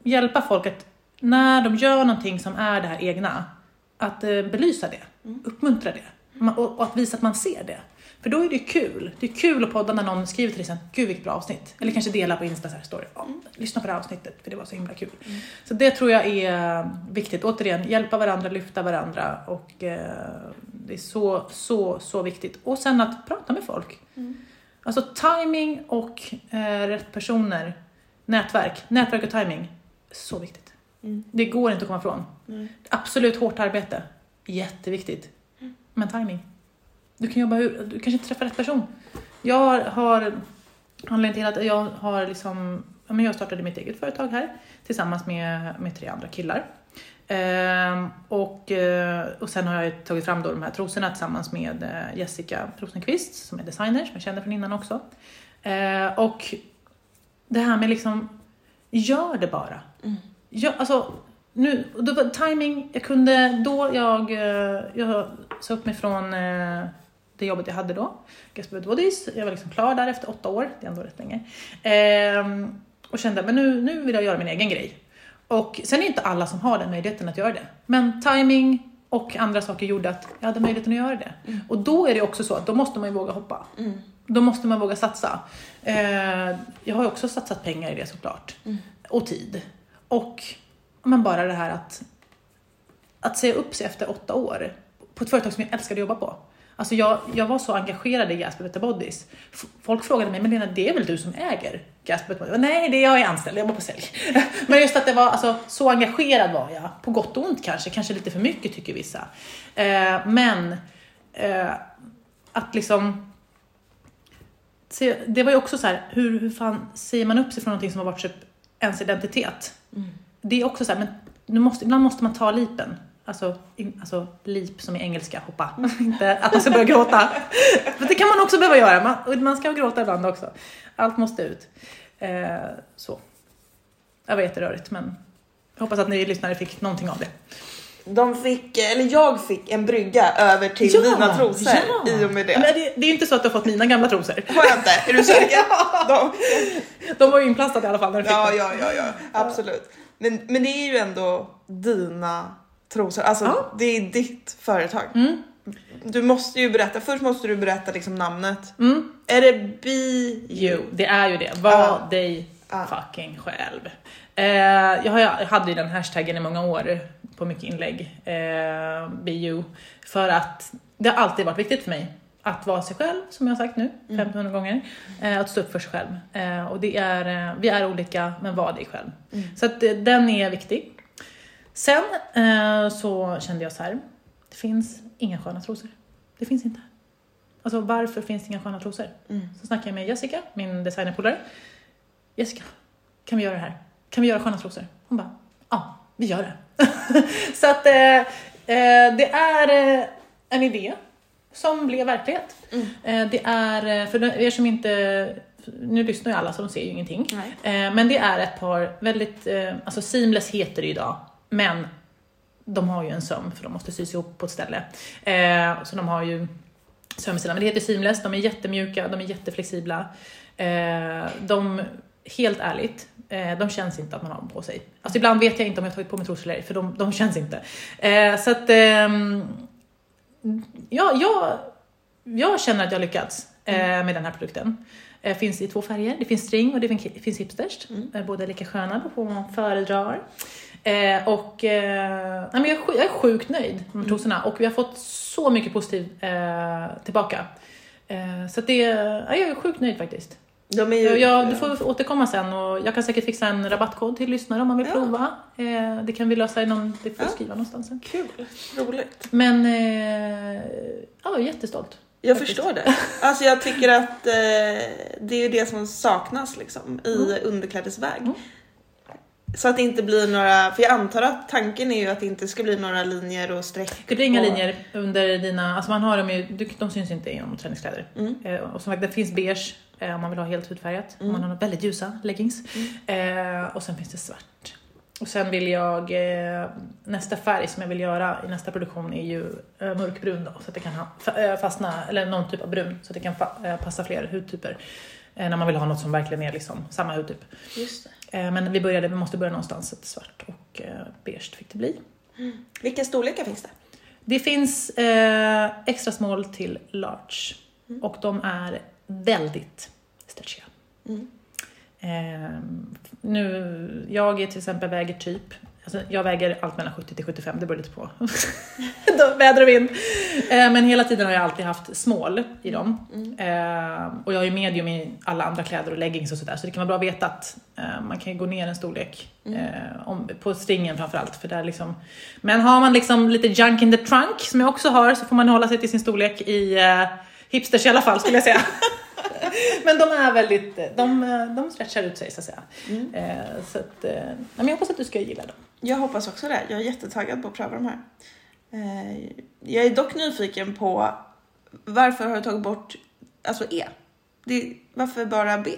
S2: hjälpa folk att när de gör någonting som är det här egna, att eh, belysa det, uppmuntra det. Ma- Och, och att visa att man ser det. För då är det kul. Det är kul att podda när någon skriver till exempel, gud vilket bra avsnitt. Eller kanske dela på Insta så här story. Ja, lyssna på det här avsnittet för det var så himla kul. Så det tror jag är viktigt. Återigen, hjälpa varandra, lyfta varandra och eh, det är så, så, så viktigt. Och sen att prata med folk. Alltså timing och eh, rätt personer. Nätverk. Nätverk och timing. Så viktigt. Det går inte att komma ifrån. Absolut hårt arbete. Jätteviktigt. Men timing. Du kan jobba hur, du kanske inte träffar rätt person. Jag har, anledningen till att jag har liksom, men jag startade mitt eget företag här tillsammans med, med tre andra killar. Ehm, och, eh, och sen har jag tagit fram då de här trosorna tillsammans med eh, Jessica Rosenqvist som är designer, som jag känner från innan också. Eh, och det här med liksom, gör det bara. Ja, alltså, nu, då var timing, jag kunde då, jag, eh, jag sa upp mig från det jobbet jag hade då, Gaspard Bodies. Jag var liksom klar där efter åtta år, det är ändå rätt länge. Ehm, och kände, men nu, nu vill jag göra min egen grej. Och sen är inte alla som har den möjligheten att göra det. Men timing och andra saker gjorde att jag hade möjligheten att göra det. Och då är det också så att då måste man ju våga hoppa. Då måste man våga satsa. Eh, jag har ju också satsat pengar i det såklart. Och tid. Och men bara det här att, att säga upp sig efter åtta år på ett företag som jag älskade att jobba på. Alltså jag, jag var så engagerad i Gasper Better Bodies. F- Folk frågade mig, men Lena det är väl du som äger Gasper Better Bodies? Nej, det är jag är anställd, jag jobbar på sälj. (laughs) men just att det var, alltså, så engagerad var jag. På gott och ont kanske, kanske lite för mycket tycker vissa. Eh, men eh, att liksom Se, det var ju också så här, hur, hur fan säger man upp sig från någonting som har varit typ ens identitet? Det är också så här, men nu måste, ibland måste man ta lipen. Alltså, in, alltså lip som i engelska, hoppa. (laughs) Inte att man ska börja gråta. För det kan man också behöva göra, man, man ska gråta ibland också. Allt måste ut. Eh, så. Det var jätterörigt, men jag hoppas att ni lyssnare fick någonting av det.
S1: De fick, eller jag fick en brygga över till dina trosor
S2: ja.
S1: i och med
S2: Men
S1: det.
S2: det. Det är inte så att du har fått mina gamla trosor.
S1: Har jag inte? Är du säker? (laughs) De,
S2: De var ju inplastade i alla fall när du fick
S1: ja,
S2: dem.
S1: ja, ja, ja, absolut. Men, men det är ju ändå dina trosor, alltså
S2: Ja.
S1: det är ditt företag.
S2: Mm.
S1: Du måste ju berätta, först måste du berätta liksom namnet.
S2: Mm.
S1: Är det Be
S2: Jo, det är ju det. Var
S1: Ja.
S2: dig
S1: Ja.
S2: fucking själv. Eh, jag, har, jag hade ju den hashtaggen i många år på mycket inlägg, eh, be you, för att det har alltid varit viktigt för mig att vara sig själv, som jag har sagt nu 1500 gånger. Eh, att stå upp för sig själv. Eh, och det är, eh, vi är olika, men var dig själv. Så att eh, den är viktig. Sen eh, så kände jag så här, det finns inga sköna trosor. Det finns inte. Alltså varför finns det inga sköna trosor? Så snackade jag med Jessica, min designerpolare. Jessica, kan vi göra det här? Kan vi göra sköna trosor? Hon bara, ja, vi gör det. (laughs) så att eh, eh, det är eh, en idé som blev verklighet. Eh, det är, för er som inte nu lyssnar ju alla så de ser ju ingenting.
S1: Nej.
S2: Men det är ett par väldigt, alltså seamless heter det idag, men de har ju en söm för de måste sys ihop på ett ställe. Eh, så de har ju sömsida, men det heter seamless, de är jättemjuka, de är jätteflexibla. Eh, de, helt ärligt, eh, de känns inte att man har dem på sig. Alltså ibland vet jag inte om jag har tagit på mig trosor eller för de, de känns inte. Eh, så att, ehm, ja, jag, jag känner att jag har lyckats eh, med den här produkten. Eh, finns i två färger, det finns string och det finns, hipsters.
S1: Mm.
S2: Båda är lika sköna, på vad man föredrar. Eh, och eh, nej, men jag, jag är sjukt nöjd med trosorna och vi har fått så mycket positivt eh, tillbaka. Eh, så det, ja, jag är sjukt nöjd faktiskt.
S1: De ju...
S2: Jag, du får återkomma sen och jag kan säkert fixa en rabattkod till lyssnare om man vill
S1: Ja.
S2: prova. Eh, det kan vi lösa i någon, det får jag
S1: Ja.
S2: skriva någonstans sen.
S1: Kul, roligt.
S2: Men eh, ja, jag är jättestolt.
S1: Jag
S2: Faktiskt.
S1: förstår det. Alltså jag tycker att det är det som saknas liksom i underklädesväg.
S2: Mm.
S1: Så att det inte blir några, för jag antar att tanken är ju att det inte ska bli några linjer och streck.
S2: Det blir inga
S1: och-
S2: linjer under dina, alltså man har dem ju, de syns inte inom träningskläder.
S1: Mm.
S2: Eh, och som sagt, det finns beige eh, om man vill ha helt hudfärgat, om man har några väldigt ljusa leggings.
S1: Mm.
S2: Eh, och sen finns det svart. Och sen vill jag, eh, nästa färg som jag vill göra i nästa produktion är ju eh, mörkbrun då, så att det kan ha, eh, fastna, eller någon typ av brun, så att det kan fa, passa fler hudtyper. När man vill ha något som verkligen är liksom samma hudtyp.
S1: Just det.
S2: Eh, men vi började, vi måste börja någonstans, så svart och eh, beige fick det bli.
S1: Vilka storlekar finns det?
S2: Det finns eh, extra small till large
S1: Mm.
S2: och de är väldigt stretchiga.
S1: Mm.
S2: Eh, nu, jag är till exempel väger typ, alltså jag väger allt mellan 70 till 75, det beror lite på (laughs) väder och vind. Eh, men hela tiden har jag alltid haft small i dem. Eh, och jag har ju medium i alla andra kläder och leggings och sådär, så det kan vara bra att veta att eh, man kan gå ner en storlek. Om, på stringen framförallt. För där liksom, men har man liksom lite junk in the trunk, som jag också har, så får man hålla sig till sin storlek i hipsters i alla fall skulle jag säga. (laughs) men de är väldigt, de, de stretchar ut sig så att säga.
S1: Mm.
S2: Så att, men jag hoppas att du ska gilla dem.
S1: Jag hoppas också det. Jag är jättetaggad på att pröva de här. Eh, jag är dock nyfiken på varför har du tagit bort alltså E? Det, varför bara B?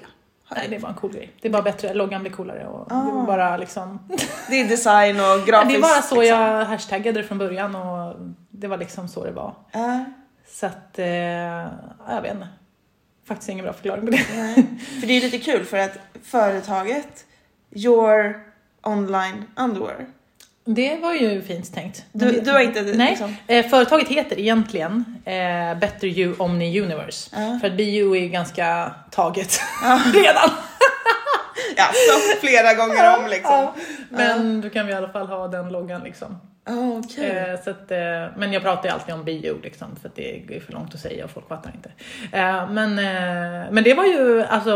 S2: Nej, det bara en cool grej. Det är bara bättre, loggan blir coolare och det
S1: Ah.
S2: är bara liksom... (laughs)
S1: Det är design och (laughs) grafiskt.
S2: det är bara så
S1: liksom.
S2: jag hashtaggade det från början och det var liksom så det var.
S1: Ja,
S2: Så att, eh, jag vet inte. Faktiskt ingen bra förklaring på det.
S1: nej. För det är lite kul för att företaget Your Online Underwear.
S2: Det var ju fint tänkt.
S1: Du, du har inte
S2: Nej,
S1: liksom...
S2: eh, företaget heter egentligen eh, Better You Omni Universe.
S1: Ja.
S2: För att BU är ganska taget (laughs) redan.
S1: Ja, så flera gånger om liksom.
S2: Ja, men då kan vi i alla fall ha den loggan liksom.
S1: Oh, Okej.
S2: Eh, så att, eh, men jag pratar ju alltid om bio liksom, för att det ju för långt att säga och folk fattar inte. Eh, men, men det var ju, alltså,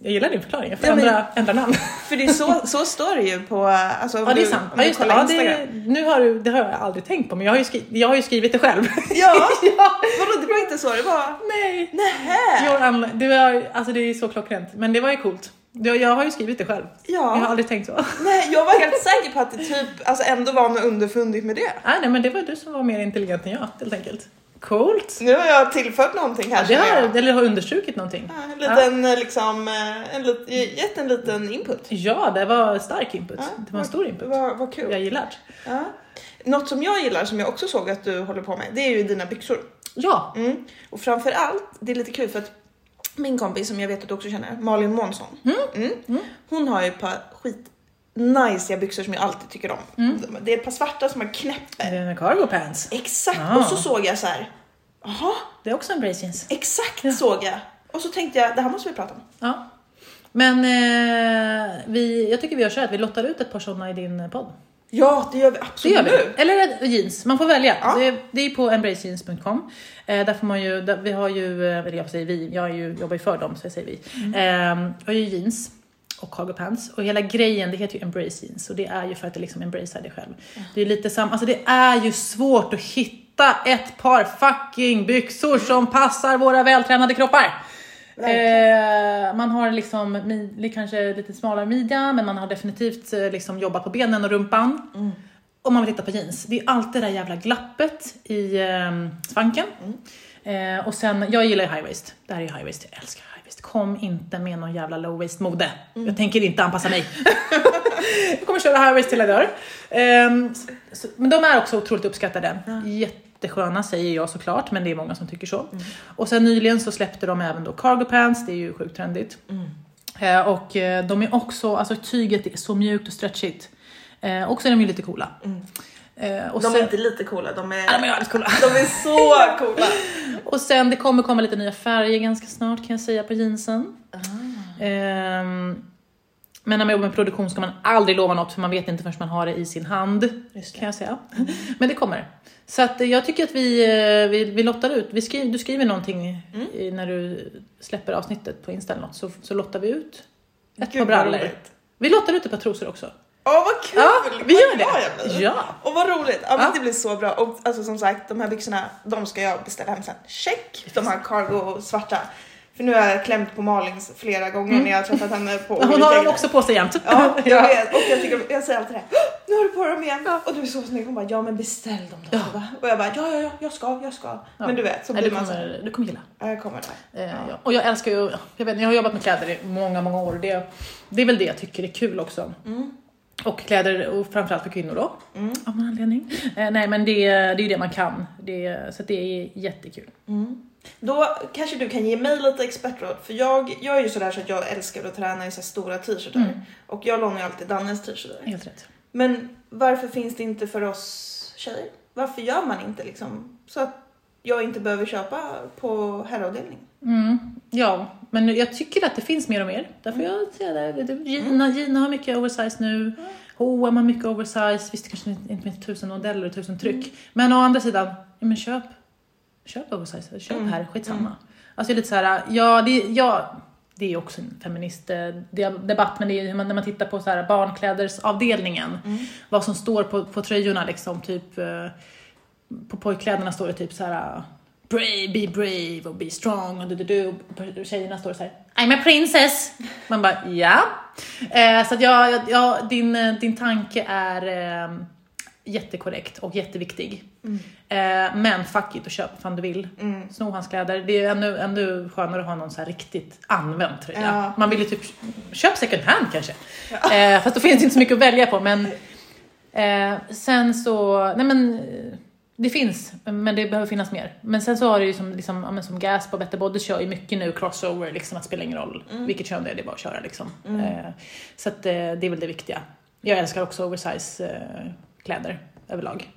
S2: jag gillar din förklaring, jag får
S1: Ja, men-
S2: ändra, ändra namn. (laughs)
S1: För det är så, så står det ju på, alltså om
S2: Ja det är
S1: du,
S2: sant.
S1: om
S2: Ja,
S1: du
S2: just det. Ja, det, nu har du, det har jag aldrig tänkt på men jag har ju, skri, jag har ju skrivit det själv. (laughs)
S1: Ja, (laughs)
S2: ja.
S1: vadå det var inte så det var?
S2: Nej.
S1: Nähä!
S2: Your unli- det, var, alltså, det är så klockrent, men det var ju coolt. Jag, jag har ju skrivit det själv. Jag har
S1: Ja,
S2: aldrig tänkt så. (laughs)
S1: nej jag var helt säker på att det typ, alltså ändå var något underfundigt med det.
S2: Nej, nej men det var du som var mer intelligent än jag helt enkelt. Coolt.
S1: Nu har jag tillfört någonting här
S2: Ja, det
S1: känner jag.
S2: har, eller har understrukit någonting.
S1: Ja, en liten eh, liksom, eh, en lit, gett en liten input.
S2: Ja, det var stark input.
S1: Ja,
S2: det var en stor input.
S1: Vad, vad kul.
S2: Jag gillar.
S1: Ja. Något som jag gillar som jag också såg att du håller på med, det är ju dina byxor.
S2: Ja,
S1: Mm. Och framför allt, det är lite kul för att min kompis som jag vet att du också känner, Malin Månsson. Mm. Hon har ju ett par skit najsiga byxor som jag alltid tycker om. Det är ett par svarta som man knäpper.
S2: det är cargo pants.
S1: Exakt,
S2: Ah.
S1: och så såg jag så här. Jaha,
S2: Det är också en brace jeans.
S1: exakt såg jag. Och så tänkte jag, det här måste vi prata om.
S2: Ja. Men eh, vi, jag tycker vi gör så här att vi lottar ut ett par sådana i din podd.
S1: Ja, det gör vi
S2: Det
S1: absolut.
S2: gör vi. Eller jeans, man får välja.
S1: Ja.
S2: Det, det är på embracejeans.com. Eh, där får man ju, där, vi har ju, eh, eller jag säger vi, jag är ju, jobbar ju för dem så jag säger vi. Eh, jag har ju jeans och cargo pants och hela grejen det heter ju embrace jeans och det är ju för att det liksom embracear dig själv. Det är lite samma, alltså det är ju svårt att hitta ett par fucking byxor som passar våra vältränade kroppar. Eh, man har liksom kanske lite smalare midja men man har definitivt eh, liksom jobbat på benen och rumpan. Om man vill titta på jeans. Det är alltid det där jävla glappet i eh, svanken. Eh, och sen, jag gillar ju high waist. Det här är ju high waist, jag älskar high Visst, kom inte med någon jävla low waist mode. Jag tänker inte anpassa mig. (laughs) jag kommer köra high waist till jag dör. Ehm, men de är också otroligt uppskattade. Jättesköna säger jag såklart, men det är många som tycker så. Och sen nyligen så släppte de även då cargo pants, det är ju sjukt trendigt. Eh, och eh, de är också, alltså tyget är så mjukt och stretchigt. Eh, och så är de ju lite coola. Eh, och
S1: De
S2: sen-
S1: är inte lite coola, de är,
S2: Ja, de är coola.
S1: de är så (laughs) coola.
S2: Och sen det kommer komma lite nya färger ganska snart kan jag säga på jeansen. Ehm, men när man jobbar med produktion ska man aldrig lova något för man vet inte förrän man har det i sin hand. Kan jag säga. (laughs) Men det kommer. Så att eh, jag tycker att vi, eh, vi, vi lottar ut. Vi skriver, du skriver någonting i, när du släpper avsnittet på Insta eller något så, så lottar vi ut ett
S1: Gud,
S2: par brallor. Vi lottar ut ett par trosor också.
S1: Åh vad kul!
S2: Ja, vi gör det. Ja.
S1: Och vad roligt! Ja,
S2: Ja.
S1: Det blir så bra. Och alltså, som sagt, de här byxorna, de ska jag beställa hem sen. Check! De här cargo svarta. För nu har jag klämt på Malins flera gånger när jag har träffat henne på (laughs)
S2: Hon har dem också på sig jämt.
S1: Ja, jag (laughs) vet. Och jag, tycker, jag säger alltid det. här, Nu har du på dem igen och du är så snygg. Hon bara, ja men beställ dem då.
S2: Ja.
S1: Och jag bara, ja ja ja, jag ska, jag ska. Men du vet, så
S2: Nej,
S1: blir
S2: du,
S1: man så
S2: kommer, du kommer gilla.
S1: ja, jag kommer där.
S2: Eh, ja. Och jag älskar ju, jag, vet, jag har jobbat med kläder i många, många år. Det, det är väl det jag tycker är kul också. Och kläder, och framförallt för kvinnor då, av någon anledning. Eh, nej men det, det är ju det man kan, det, så det är jättekul.
S1: Då kanske du kan ge mig lite expertråd. För jag, jag är ju sådär så att jag älskar att träna i så stora t-shirtar.
S2: Mm.
S1: Och jag lånar ju alltid Dannes t-shirtar.
S2: Helt rätt.
S1: Men varför finns det inte för oss tjejer? Varför gör man inte liksom så att jag inte behöver köpa på herravdelning?
S2: Mm, ja, men jag tycker att det finns mer och mer. Därför jag säger det. det- Gina, Gina har mycket oversize nu. H&M har mycket oversize. Visst, kanske inte finns tusen modeller och tusen tryck. Men å andra sidan, ja, men köp, köp oversize. Köp här, skitsamma. Alltså det är lite så här, ja, det, ja, det är också en feministdebatt, men det är hur man, när man tittar på så här barnklädersavdelningen, vad som står på, på tröjorna liksom, typ eh, på pojkkläderna står det typ så här brave, be brave och be strong och du, du, du. På tjejerna står det så här I'm a princess. Man bara ja. Eh, så att jag, jag, jag, din, eh, din tanke är eh, jättekorrekt och jätteviktig. Eh, men fuck it och köp vad du vill. Sno hans kläder. Det är ännu, ännu skönare att ha någon så här riktigt använd tröja.
S1: Ja.
S2: Man vill ju typ köp second hand kanske. Eh, fast då finns inte så mycket att välja på men Eh, sen så, nej men det finns, men det behöver finnas mer. Men sen så har det ju som, liksom, ja, som Gasp och Better Body kör ju mycket nu crossover, liksom att det spelar ingen roll vilket kön det är, det är bara att köra liksom. Eh, så att eh, det är väl det viktiga. Jag älskar också oversize eh, kläder överlag.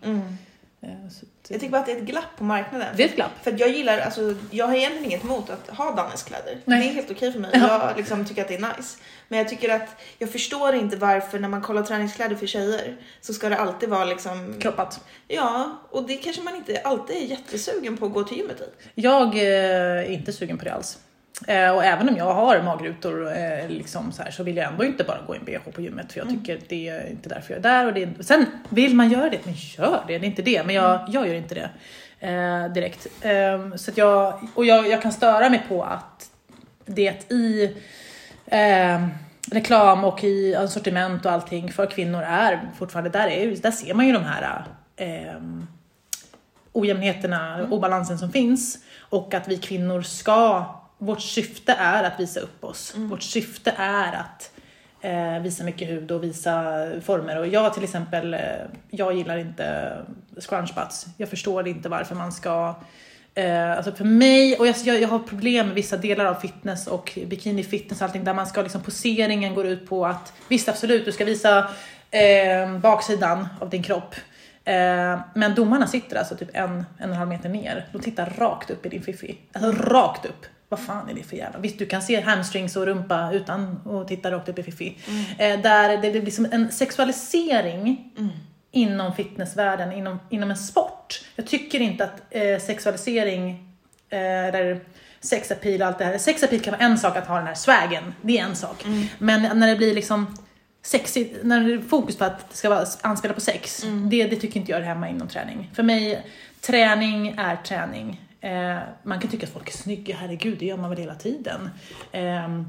S2: Eh, så att,
S1: Jag tycker bara att det är ett glapp på marknaden.
S2: det är ett glapp.
S1: För jag gillar, alltså jag har egentligen inget emot att ha Dannes kläder.
S2: Nej.
S1: Det är helt okej för mig.
S2: Ja.
S1: Jag liksom tycker att det är nice. Men jag tycker att jag förstår inte varför när man kollar träningskläder för tjejer så ska det alltid vara liksom
S2: Kroppat.
S1: Ja, och det kanske man inte alltid är jättesugen på att gå till gymmet i.
S2: Jag eh, är inte sugen på det alls. Eh, och även om jag har magrutor eh, liksom så, här, så vill jag ändå inte bara gå i en bh på gymmet för jag tycker att det är inte därför jag är där. Och det är, sen vill man göra det, men gör det, det är inte det. Men jag, jag gör inte det eh, direkt. Eh, så jag, och jag, jag kan störa mig på att det i eh, reklam och i sortiment och allting för kvinnor är fortfarande, där, är, där ser man ju de här eh, ojämnheterna, obalansen som finns och att vi kvinnor ska, vårt syfte är att visa upp oss. Vårt syfte är att eh, visa mycket hud och visa former och jag till exempel, eh, jag gillar inte scrunch butts. Jag förstår inte varför man ska Eh, alltså för mig, och jag, jag, jag har problem med vissa delar av fitness och bikini fitness och allting där man ska liksom poseringen går ut på att visst absolut du ska visa eh, baksidan av din kropp men domarna sitter alltså typ en, en och en halv meter ner. De tittar rakt upp i din fiffi. Alltså rakt upp. Vad fan är det för jävla... Visst du kan se hamstrings och rumpa utan att titta rakt upp i fiffi. Eh, där det, blir som en sexualisering inom fitnessvärlden, inom, inom en sport. Jag tycker inte att eh, sexualisering, eh, där sex appeal och allt det här. Sex appeal kan vara en sak att ha den här swagen, det är en sak. Men när det blir liksom sexigt, när det är fokus på att det ska vara anspela på sex, det, det tycker inte jag är hemma inom träning. För mig, träning är träning. Eh, man kan tycka att folk är snygga, herregud, det gör man väl hela tiden. Ehm,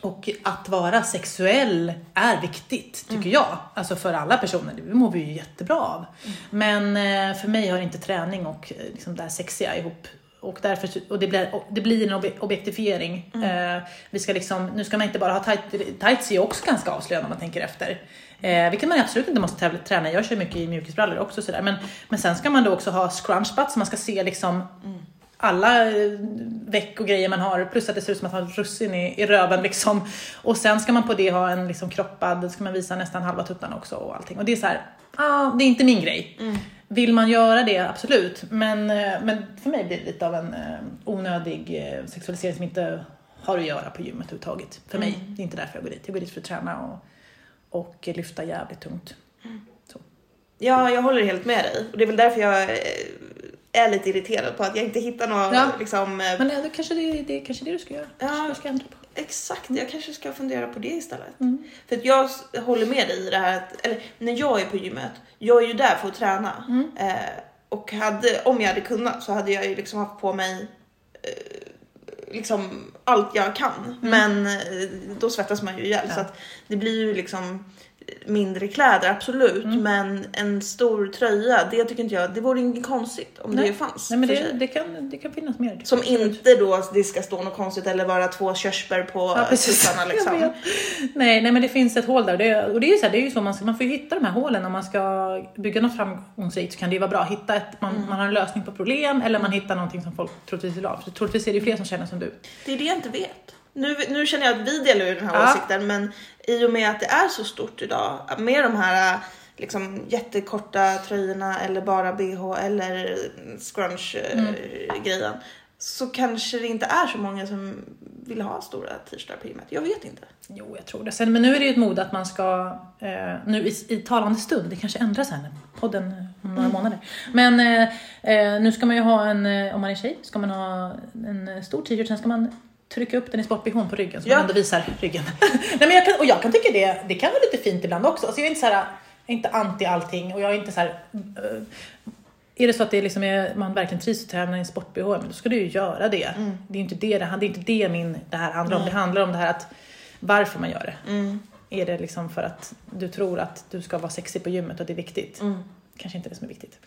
S2: och att vara sexuell är viktigt, tycker jag. Alltså för alla personer, det mår vi ju jättebra av. Men eh, för mig har inte träning och eh, liksom det här sexiga ihop och, därför, och det, blir, det blir en obje- objektifiering.
S1: Mm.
S2: Eh, vi ska liksom, nu ska man inte bara ha tight, tights är ju också ganska avslöjande om man tänker efter. Eh, vilket man absolut inte måste tävla, träna Jag kör mycket i mjukisbrallor också sådär. Men, men sen ska man då också ha scrunch butt så man ska se liksom alla eh, veck och grejer man har, plus att det ser ut som att man har russin i, i röven liksom. Och sen ska man på det ha en liksom kroppad, ska man visa nästan halva tuttarna också och allting. Och det är så här, ah, det är inte min grej. Vill man göra det, absolut. Men, eh, men för mig blir det lite av en eh, onödig sexualisering som inte har att göra på gymmet överhuvudtaget. För mig, det är inte därför jag går dit. Jag går dit för att träna och, och lyfta jävligt tungt. Så.
S1: Ja, jag håller helt med dig. Och det är väl därför jag är lite irriterad på att jag inte hittar något
S2: Ja.
S1: liksom... eh,
S2: Men det kanske det, det är kanske det du ska göra.
S1: Ja.
S2: Du ska ändra på.
S1: Exakt, jag kanske ska fundera på det istället.
S2: Mm.
S1: För att jag håller med dig i det här att, eller när jag är på gymmet, jag är ju där för att träna.
S2: Mm.
S1: Eh, och hade, om jag hade kunnat så hade jag ju liksom haft på mig eh, liksom allt jag kan. Men eh, då svettas man ju ihjäl
S2: Mm. Ja.
S1: så att det blir ju liksom mindre kläder, absolut.
S2: Mm.
S1: Men en stor tröja, det tycker inte jag, det vore inget konstigt om
S2: Nej.
S1: det fanns.
S2: Nej men det, det, kan, det kan finnas mer.
S1: Som inte då det ska stå något konstigt eller vara två körsbär på
S2: Ja,
S1: liksom.
S2: Nej, nej, men det finns ett hål där. Det, och det är ju så, här, det är ju så man, ska, man får ju hitta de här hålen om man ska bygga något framgångsrikt så kan det ju vara bra att hitta ett, man,
S1: Mm.
S2: man har en lösning på problem eller man hittar någonting som folk troligtvis vill ha. För troligtvis är det ju fler som känner som du.
S1: Det är det jag inte vet. Nu, nu känner jag att vi delar ju den här
S2: Ja.
S1: åsikten men i och med att det är så stort idag med de här liksom jättekorta tröjorna eller bara bh eller scrunch eh,
S2: Mm.
S1: så kanske det inte är så många som vill ha stora t-shirtar på gymmet. Jag vet inte.
S2: Jo, jag tror det. Sen, men nu är det ju ett mode att man ska, eh, nu i, i talande stund, det kanske ändras här när podden eh, om några månader. Men eh, eh, nu ska man ju ha en, om man är tjej, ska man ha en stor t-shirt, sen ska man trycka upp den i sport-bhn på ryggen så
S1: Ja.
S2: man ändå visar ryggen. (laughs) Nej, men jag kan, och jag kan tycka det, det kan vara lite fint ibland också. Alltså jag är inte så här, inte anti allting och jag är inte så här, eh, är det så att det liksom är, man verkligen trivs att träna i en sport-bh, men då ska du ju göra det.
S1: Mm.
S2: Det är ju inte det det, det, är inte det min, det här handlar om. Det handlar om det här att varför man gör det.
S1: Mm.
S2: Är det liksom för att du tror att du ska vara sexig på gymmet och det är viktigt?
S1: Mm.
S2: Kanske inte det som är viktigt.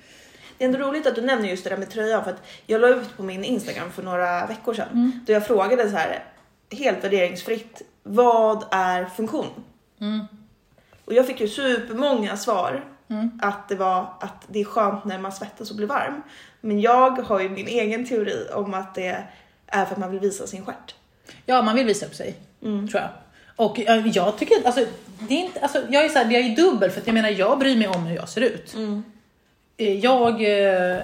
S1: Det är ändå roligt att du nämner just det där med tröjan för att jag la ut på min Instagram för några veckor sedan
S2: Mm.
S1: då jag frågade så här helt värderingsfritt. Vad är funktion?
S2: Mm.
S1: Och jag fick ju supermånga svar
S2: Mm.
S1: att det var att det är skönt när man svettas och blir varm. Men jag har ju min egen teori om att det är för att man vill visa sin stjärt.
S2: Ja, man vill visa upp sig,
S1: Mm.
S2: tror jag. Och eh, jag tycker alltså, det är inte, alltså, jag är så här, jag är dubbel för att jag menar, jag bryr mig om hur jag ser ut.
S1: Mm.
S2: Eh, Jag, eh,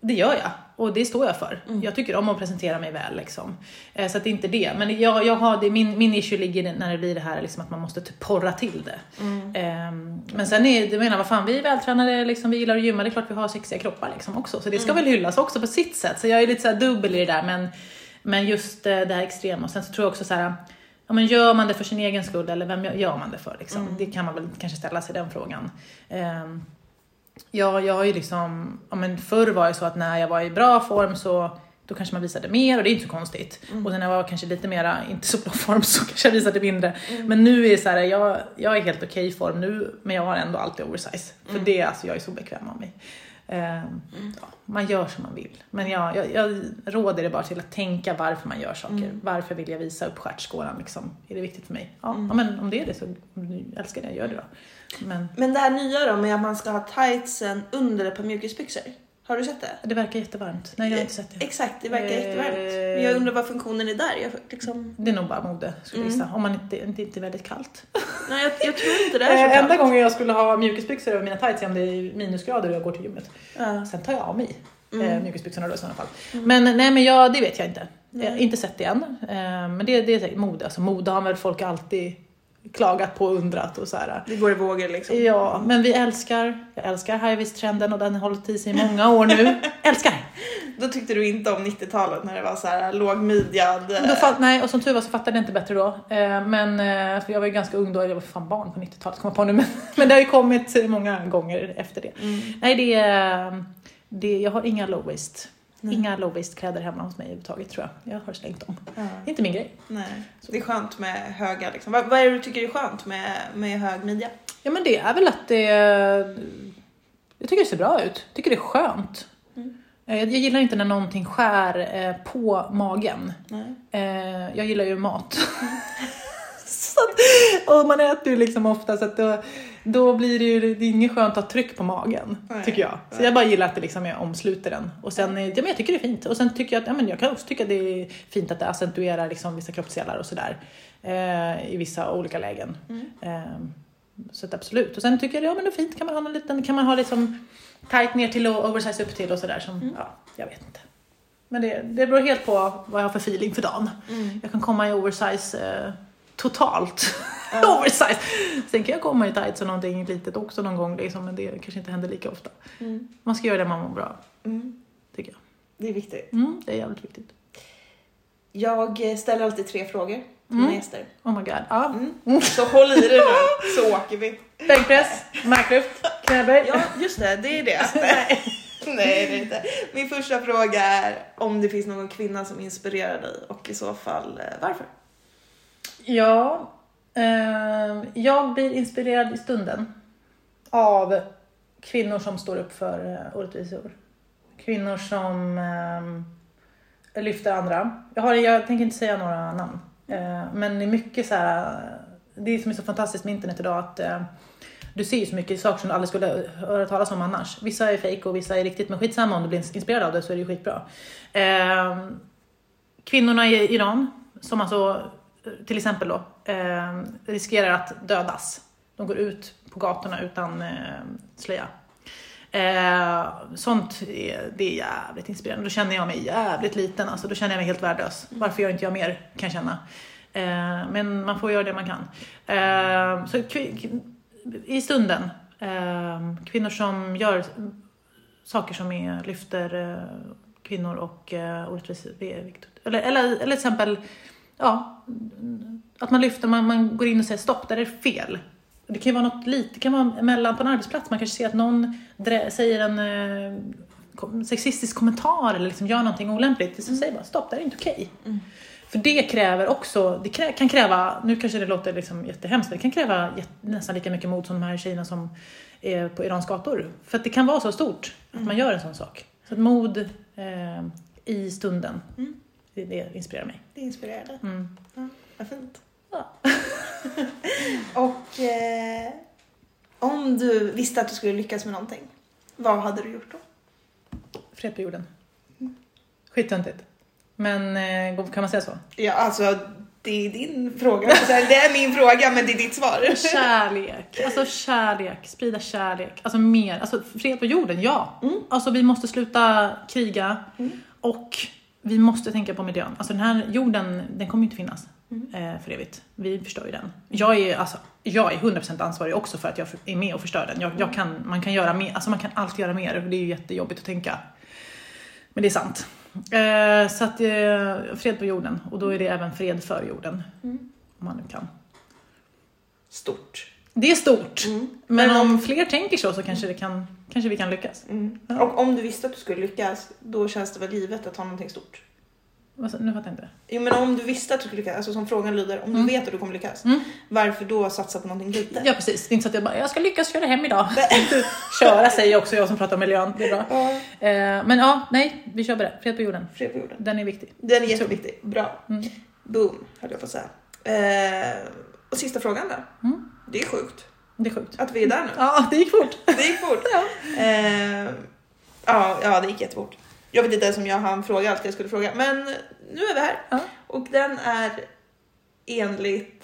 S2: det gör jag. Och det står jag för.
S1: Mm.
S2: Jag tycker om att presentera mig väl liksom. Eh, Så att det är inte det. Men jag, jag har det, min, min issue ligger när det blir det här liksom, att man måste typ porra till det.
S1: Mm.
S2: Ehm, men sen är det, menar vad fan, vi är vältränade, liksom, vi gillar att gymma, det är klart vi har sexiga kroppar liksom också. Så det ska
S1: Mm.
S2: väl hyllas också på sitt sätt. Så jag är lite så här dubbel i det där. Men, men just eh, det här extrema. Och sen så tror jag också så här, ja, men gör man det för sin egen skull eller vem gör- man det för? Liksom?
S1: Mm.
S2: Det kan man väl kanske ställa sig den frågan. Ja, jag har ju liksom, ja men förr var det så att när jag var i bra form så då kanske man visade mer och det är inte så konstigt.
S1: Mm.
S2: Och sen när jag var kanske lite mera inte så bra form så kanske jag visade mindre. Men nu är det så här, jag, jag är helt okej i form nu men jag har ändå alltid oversize. För
S1: Mm.
S2: det, alltså jag är så bekväm av mig. Ehm, ja, man gör som man vill. Men jag, jag, jag råder det bara till att tänka varför man gör saker.
S1: Mm.
S2: Varför vill jag visa upp stjärtskåran liksom? Är det viktigt för mig? Ja,
S1: Mm.
S2: ja men om det är det så älskar det, gör det då. Men
S1: Men det här nya då med att man ska ha tightsen under ett par mjukisbyxor. Har du sett det?
S2: det verkar jättevarmt. Nej, jag har inte sett det.
S1: Exakt, det verkar
S2: Eh,
S1: jättevarmt. Men jag undrar vad funktionen är där. Jag, liksom,
S2: Det är nog bara mode, skulle jag
S1: Mm.
S2: gissa. Om man inte, inte, inte är väldigt kallt. (laughs)
S1: nej, jag, jag tror inte det är så
S2: Eh,
S1: kallt.
S2: enda gången jag skulle ha mjukisbyxor över mina tights är om det är minusgrader och jag går till gymmet.
S1: Ja.
S2: Sen tar jag av mig
S1: Mm.
S2: eh, mjukisbyxorna då i sådana fall.
S1: Mm.
S2: Men nej, men jag, det vet jag inte. Jag har inte sett det än. Men det, det är säkert mode. Alltså mode har väl folk alltid klagat på och undrat och så här.
S1: Det går i vågor liksom.
S2: Ja, men vi älskar, jag älskar high-vis-trenden och den har hållit i sig i många år nu. (laughs) älskar!
S1: Då tyckte du inte om 90-talet när det var så här lågmidjad.
S2: Nej, och som tur var så fattade jag inte bättre då. Eh, men, eh, för jag var ju ganska ung då, jag var fan barn på 90-talet kom jag på nu, men, (laughs) men det har ju kommit många gånger efter det.
S1: Mm.
S2: Nej, det det, jag har inga low waist.
S1: Nej.
S2: Inga low waist kläder hemma hos mig överhuvudtaget tror jag. Jag har slängt dem.
S1: Ja.
S2: Det är inte min grej.
S1: Nej. Det är skönt med höga liksom. Vad, vad är det du tycker är skönt med, med hög midja?
S2: Ja men det är väl att det, jag tycker det ser bra ut. Jag tycker det är skönt.
S1: Mm.
S2: Eh, Jag gillar inte när någonting skär eh, på magen.
S1: Nej.
S2: Eh, jag gillar ju mat. (laughs) (laughs) så att, och man äter ju liksom ofta så att då, då blir det ju det är inget skönt att ha tryck på magen,
S1: Nej.
S2: tycker jag. Så
S1: Nej.
S2: jag bara gillar att det liksom är omsluter den. Och sen, eh, ja men jag tycker det är fint. Och sen tycker jag att, ja men jag kan också tycka det är fint att det accentuerar liksom vissa kroppsdelar och sådär. Eh, I vissa olika lägen.
S1: Mm.
S2: Eh, så absolut. Och sen tycker jag, ja men det är fint, kan man ha en liten, kan man ha liksom tight ner till och oversize upp till och sådär som,
S1: Mm.
S2: ja, jag vet inte. Men det, det beror helt på vad jag har för feeling för dagen.
S1: Mm.
S2: Jag kan komma i oversize eh, totalt. (laughs)
S1: Ja. (laughs)
S2: oversize! Sen kan jag komma i tights och någonting litet också någon gång, liksom, men det kanske inte händer lika ofta.
S1: Mm.
S2: Man ska göra det man mår bra,
S1: Mm.
S2: tycker jag.
S1: Det är viktigt.
S2: Mm, det är jävligt viktigt.
S1: Jag ställer alltid tre frågor till
S2: Mm.
S1: mina gäster.
S2: Oh my god. Ja.
S1: Mm. Så håll i dig nu, (laughs) så åker vi.
S2: Bänkpress, marklyft, knäböj.
S1: Ja, just det, det är det. (laughs)
S2: Nej.
S1: Nej, det är inte. Min första fråga är om det finns någon kvinna som inspirerar dig och i så fall eh, varför?
S2: Ja, Ehm, jag blir inspirerad i stunden av kvinnor som står upp för eh, orättvisor. Kvinnor som ehm, lyfter andra. Jag, har, jag tänker inte säga några namn, ehm, men det är mycket så här, det som är så fantastiskt med internet idag att eh, du ser ju så mycket saker som du aldrig skulle höra talas om annars. Vissa är fejk och vissa är riktigt, men skitsamma om du blir inspirerad av det så är det ju skitbra. Kvinnorna i Iran, som alltså till exempel då, eh, riskerar att dödas. De går ut på gatorna utan eh, slöja. Eh, sånt är, det är jävligt inspirerande. Då känner jag mig jävligt liten, alltså, då känner jag mig helt värdelös. Varför gör inte jag mer, kan jag känna. Eh, men man får göra det man kan. Eh, så i stunden, eh, kvinnor som gör saker som är, lyfter eh, kvinnor och eh, orättvisor. Eller, eller, eller till exempel, ja, att man lyfter, man, man går in och säger stopp, där är det fel. Det kan ju vara något lite, det kan vara mellan på en arbetsplats, man kanske ser att någon säger en eh, sexistisk kommentar eller liksom gör någonting olämpligt. Så säg bara stopp, det här är inte okej.
S1: Mm.
S2: För det kräver också, det krä, kan kräva, nu kanske det låter liksom jättehemskt, men det kan kräva jätte, nästan lika mycket mod som de här tjejerna som är på Irans gator. För att det kan vara så stort att man gör en sån sak. Så att mod eh, i stunden,
S1: Mm.
S2: Det, det inspirerar mig.
S1: Det inspirerar dig.
S2: Mm.
S1: Vad fint.
S2: Ja. (laughs)
S1: och eh, om du visste att du skulle lyckas med någonting, vad hade du gjort då?
S2: Fred på jorden. Skittöntigt. Men eh, kan man säga så?
S1: Ja, alltså det är din fråga. Det är min fråga, men det är ditt svar. (laughs)
S2: Kärlek, alltså kärlek, sprida kärlek, alltså mer, alltså fred på jorden, ja.
S1: Mm.
S2: Alltså vi måste sluta kriga
S1: Mm.
S2: och vi måste tänka på miljön. Alltså den här jorden, den kommer ju inte finnas
S1: Mm.
S2: eh, för evigt. Vi förstör ju den. Jag är, alltså, jag är 100% ansvarig också för att jag är med och förstör den. Jag, jag kan, man kan göra mer, alltså man kan alltid göra mer och det är ju jättejobbigt att tänka. Men det är sant. Eh, så att eh, fred på jorden och då är det även fred för jorden.
S1: Mm.
S2: Om man nu kan.
S1: Stort.
S2: Det är stort.
S1: Mm.
S2: Men
S1: Men
S2: om fler tänker så så kanske, det kan, kanske vi kan lyckas.
S1: Mm.
S2: Ja.
S1: Och om du visste att du skulle lyckas, då känns det väl givet att ha någonting stort?
S2: Sa- Nu fattar jag inte.
S1: Jo men om du visste att du skulle lyckas, alltså som frågan lyder, om
S2: Mm.
S1: du vet att du kommer lyckas,
S2: Mm.
S1: varför då satsa på någonting litet?
S2: Ja precis, det är inte så att jag bara, jag ska lyckas köra hem idag. (laughs) köra säger också jag som pratar om miljön, det är bra.
S1: Ja,
S2: Eh, men ja, nej, vi kör på det. Fred på jorden.
S1: fred på jorden.
S2: Den är viktig.
S1: Den är jätteviktig. Bra.
S2: Mm.
S1: Boom, höll jag på att säga. Eh, och sista frågan då.
S2: Mm.
S1: Det är sjukt
S2: Det är sjukt.
S1: att vi är där nu.
S2: Ja, det gick fort.
S1: Det gick fort. (laughs)
S2: Ja.
S1: Eh, ja, ja, det gick jättefort. Jag vet inte ens om jag hann fråga allt jag skulle fråga, men nu är vi här.
S2: Ja.
S1: Och den är enligt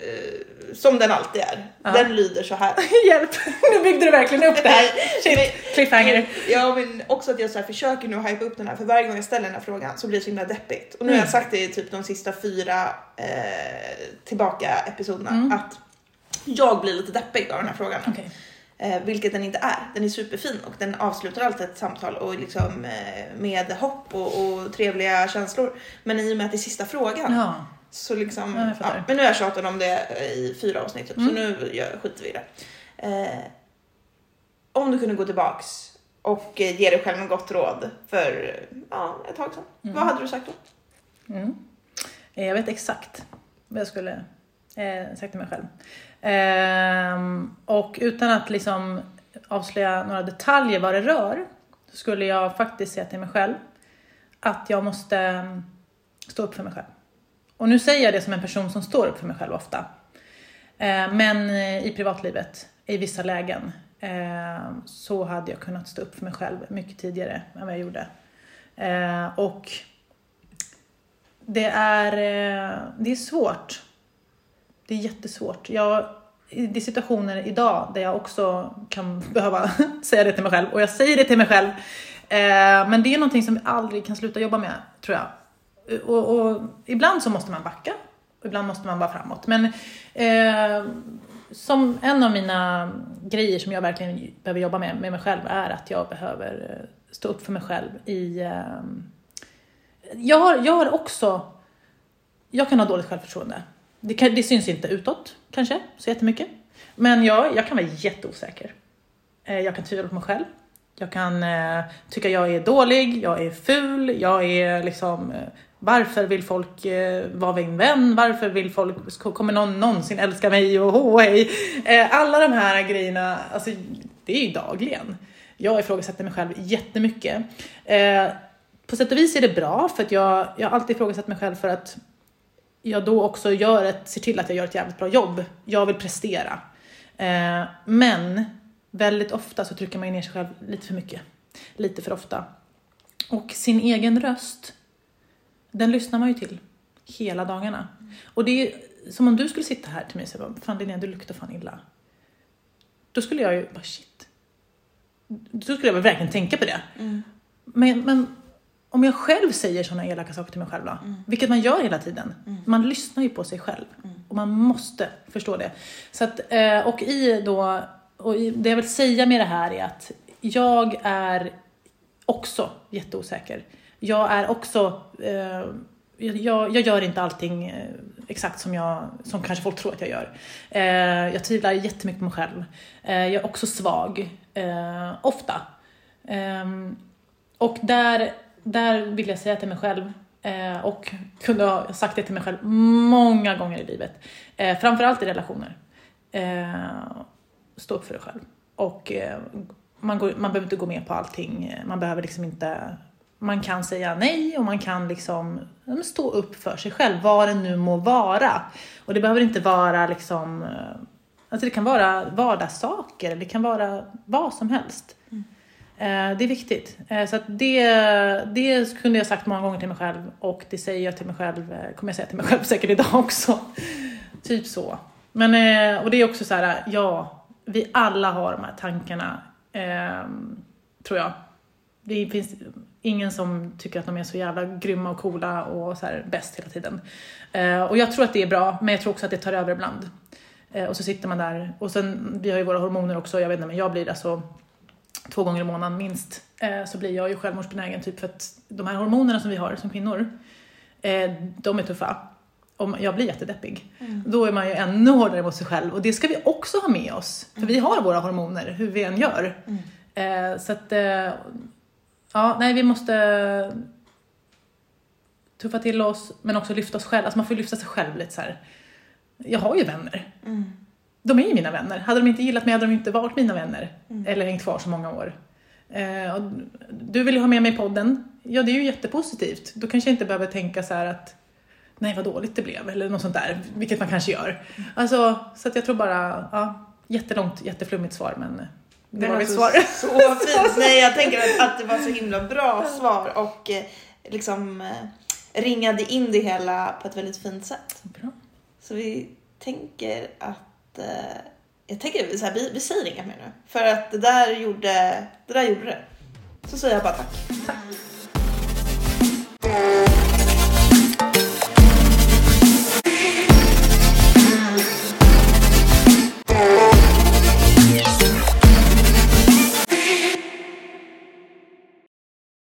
S1: eh, som den alltid är.
S2: Ja.
S1: Den lyder så här. (laughs)
S2: Hjälp, nu byggde du verkligen upp det här. (laughs) Shit, cliffhanger.
S1: Ja men också att jag så här försöker nu hypa upp den här för varje gång jag ställer den här frågan så blir det så himla deppigt. Och nu har jag
S2: Mm.
S1: sagt det i typ de sista fyra eh, tillbaka episoderna
S2: Mm.
S1: att jag blir lite deppig av den här frågan.
S2: Okej.
S1: Eh, vilket den inte är. Den är superfin och den avslutar alltid ett samtal och liksom, eh, med hopp och, och trevliga känslor. Men i och med att det är sista frågan
S2: Ja.
S1: så liksom,
S2: Ja,
S1: ja, men nu har jag tjatat om det i fyra avsnitt typ, så
S2: Mm.
S1: nu gör, skiter vi i det. Eh, om du kunde gå tillbaks och eh, ge dig själv en gott råd för ja, ett tag sedan.
S2: Mm.
S1: Vad hade du sagt då?
S2: Mm. Eh, Jag vet exakt vad jag skulle eh, sagt till mig själv. Ehm, och utan att liksom avslöja några detaljer vad det rör skulle jag faktiskt säga till mig själv att jag måste mm, stå upp för mig själv. Och nu säger jag det som en person som står upp för mig själv ofta. Ehm, men eh, i privatlivet, i vissa lägen, ehm, så hade jag kunnat stå upp för mig själv mycket tidigare än vad jag gjorde. Ehm, och det är, eh, det är svårt. Det är jättesvårt. Jag, det är situationer idag där jag också kan behöva (laughs) säga det till mig själv och jag säger det till mig själv. Eh, men det är någonting som vi aldrig kan sluta jobba med, tror jag eh, och, och, ibland så måste man backa, och ibland måste man vara framåt. Men eh, som en av mina grejer som jag verkligen behöver jobba med, med mig själv är att jag behöver eh, stå upp för mig själv i... Eh, jag, har, jag har också... Jag kan ha dåligt självförtroende. Det, kan, det syns inte utåt kanske så jättemycket. Men jag, jag kan vara jätteosäker. Eh, jag kan tvivla på mig själv. Jag kan eh, tycka jag är dålig, jag är ful, jag är liksom eh, varför vill folk eh, vara min vän? Varför vill folk, kommer någon någonsin älska mig och ho hej? Eh, alla de här grejerna, alltså det är ju dagligen. Jag ifrågasätter mig själv jättemycket. Eh, på sätt och vis är det bra för att jag, jag har alltid ifrågasatt mig själv för att jag då också gör ett, ser till att jag gör ett jävligt bra jobb. Jag vill prestera. Eh, men väldigt ofta så trycker man ner sig själv lite för mycket. Lite för ofta. Och sin egen röst den lyssnar man ju till hela dagarna. Mm. Och det är som om du skulle sitta här till mig och säga fan Linnea, du luktar fan illa. Då skulle jag ju bara shit. Då skulle jag verkligen tänka på det. Mm. Men, men om jag själv säger sådana elaka saker till mig själv då, mm. vilket man gör hela tiden. Mm. Man lyssnar ju på sig själv mm. och man måste förstå det. Så att, eh, och i då, och det jag vill säga med det här är att jag är också jätteosäker jag är också, eh, jag, jag, gör inte allting eh, exakt som, jag, som kanske folk tror att jag gör. Jag tvivlar jättemycket på mig själv. Jag är också svag, ofta. Ehm, och där, där vill jag säga till mig själv, eh, och kunde ha sagt det till mig själv många gånger i livet, eh, framförallt i relationer. Eh, stå upp för dig själv. Och eh, man, går, man behöver inte gå med på allting, man behöver liksom inte man kan säga nej och man kan liksom stå upp för sig själv, vad det nu må vara. Och det behöver inte vara liksom, alltså det kan vara vardagssaker, det kan vara vad som helst. Mm. Eh, det är viktigt. Eh, så att det, det kunde jag sagt många gånger till mig själv och det säger jag till mig själv, eh, kommer jag säga till mig själv (laughs) säkert idag också. typ så. Men, och det är också så här, ja, vi alla har de här tankarna, ehm, tror jag. Det finns ingen som tycker att de är så jävla grymma och coola och så här bäst hela tiden. Och jag tror att det är bra, men jag tror också att det tar över ibland. Och så sitter man där, och sen, vi har ju våra hormoner också, jag vet inte, men jag blir alltså två gånger i månaden minst, eh, så blir jag ju självmordsbenägen typ för att de här hormonerna som vi har som kvinnor, eh, de är tuffa. Och jag blir jättedeppig. Mm. Då är man ju ännu hårdare mot sig själv och det ska vi också ha med oss. För mm. vi har våra hormoner, hur vi än gör. Mm. Eh, så att Ja, nej vi måste tuffa till oss men också lyfta oss själva. Alltså man får lyfta sig själv lite så här. Jag har ju vänner. Mm. De är ju mina vänner. Hade de inte gillat mig hade de inte varit mina vänner. Mm. Eller hängt kvar så många år. Eh, du vill ju ha med mig i podden. Ja, det är ju jättepositivt. Då kanske jag inte behöver tänka så att nej vad dåligt det blev eller något sånt där, vilket man kanske gör. Alltså, så att jag tror bara, ja, jättelångt, jätteflummigt svar men det var mitt svar.
S1: Så fint. Nej, jag tänker att, att det var så himla bra svar och eh, liksom eh, ringade in det hela på ett väldigt fint sätt.
S2: Bra.
S1: Så vi tänker att eh, jag tänker så här, vi, vi säger inget mer nu. För att det där gjorde det. Där gjorde det. Så säger jag bara tack.
S2: tack.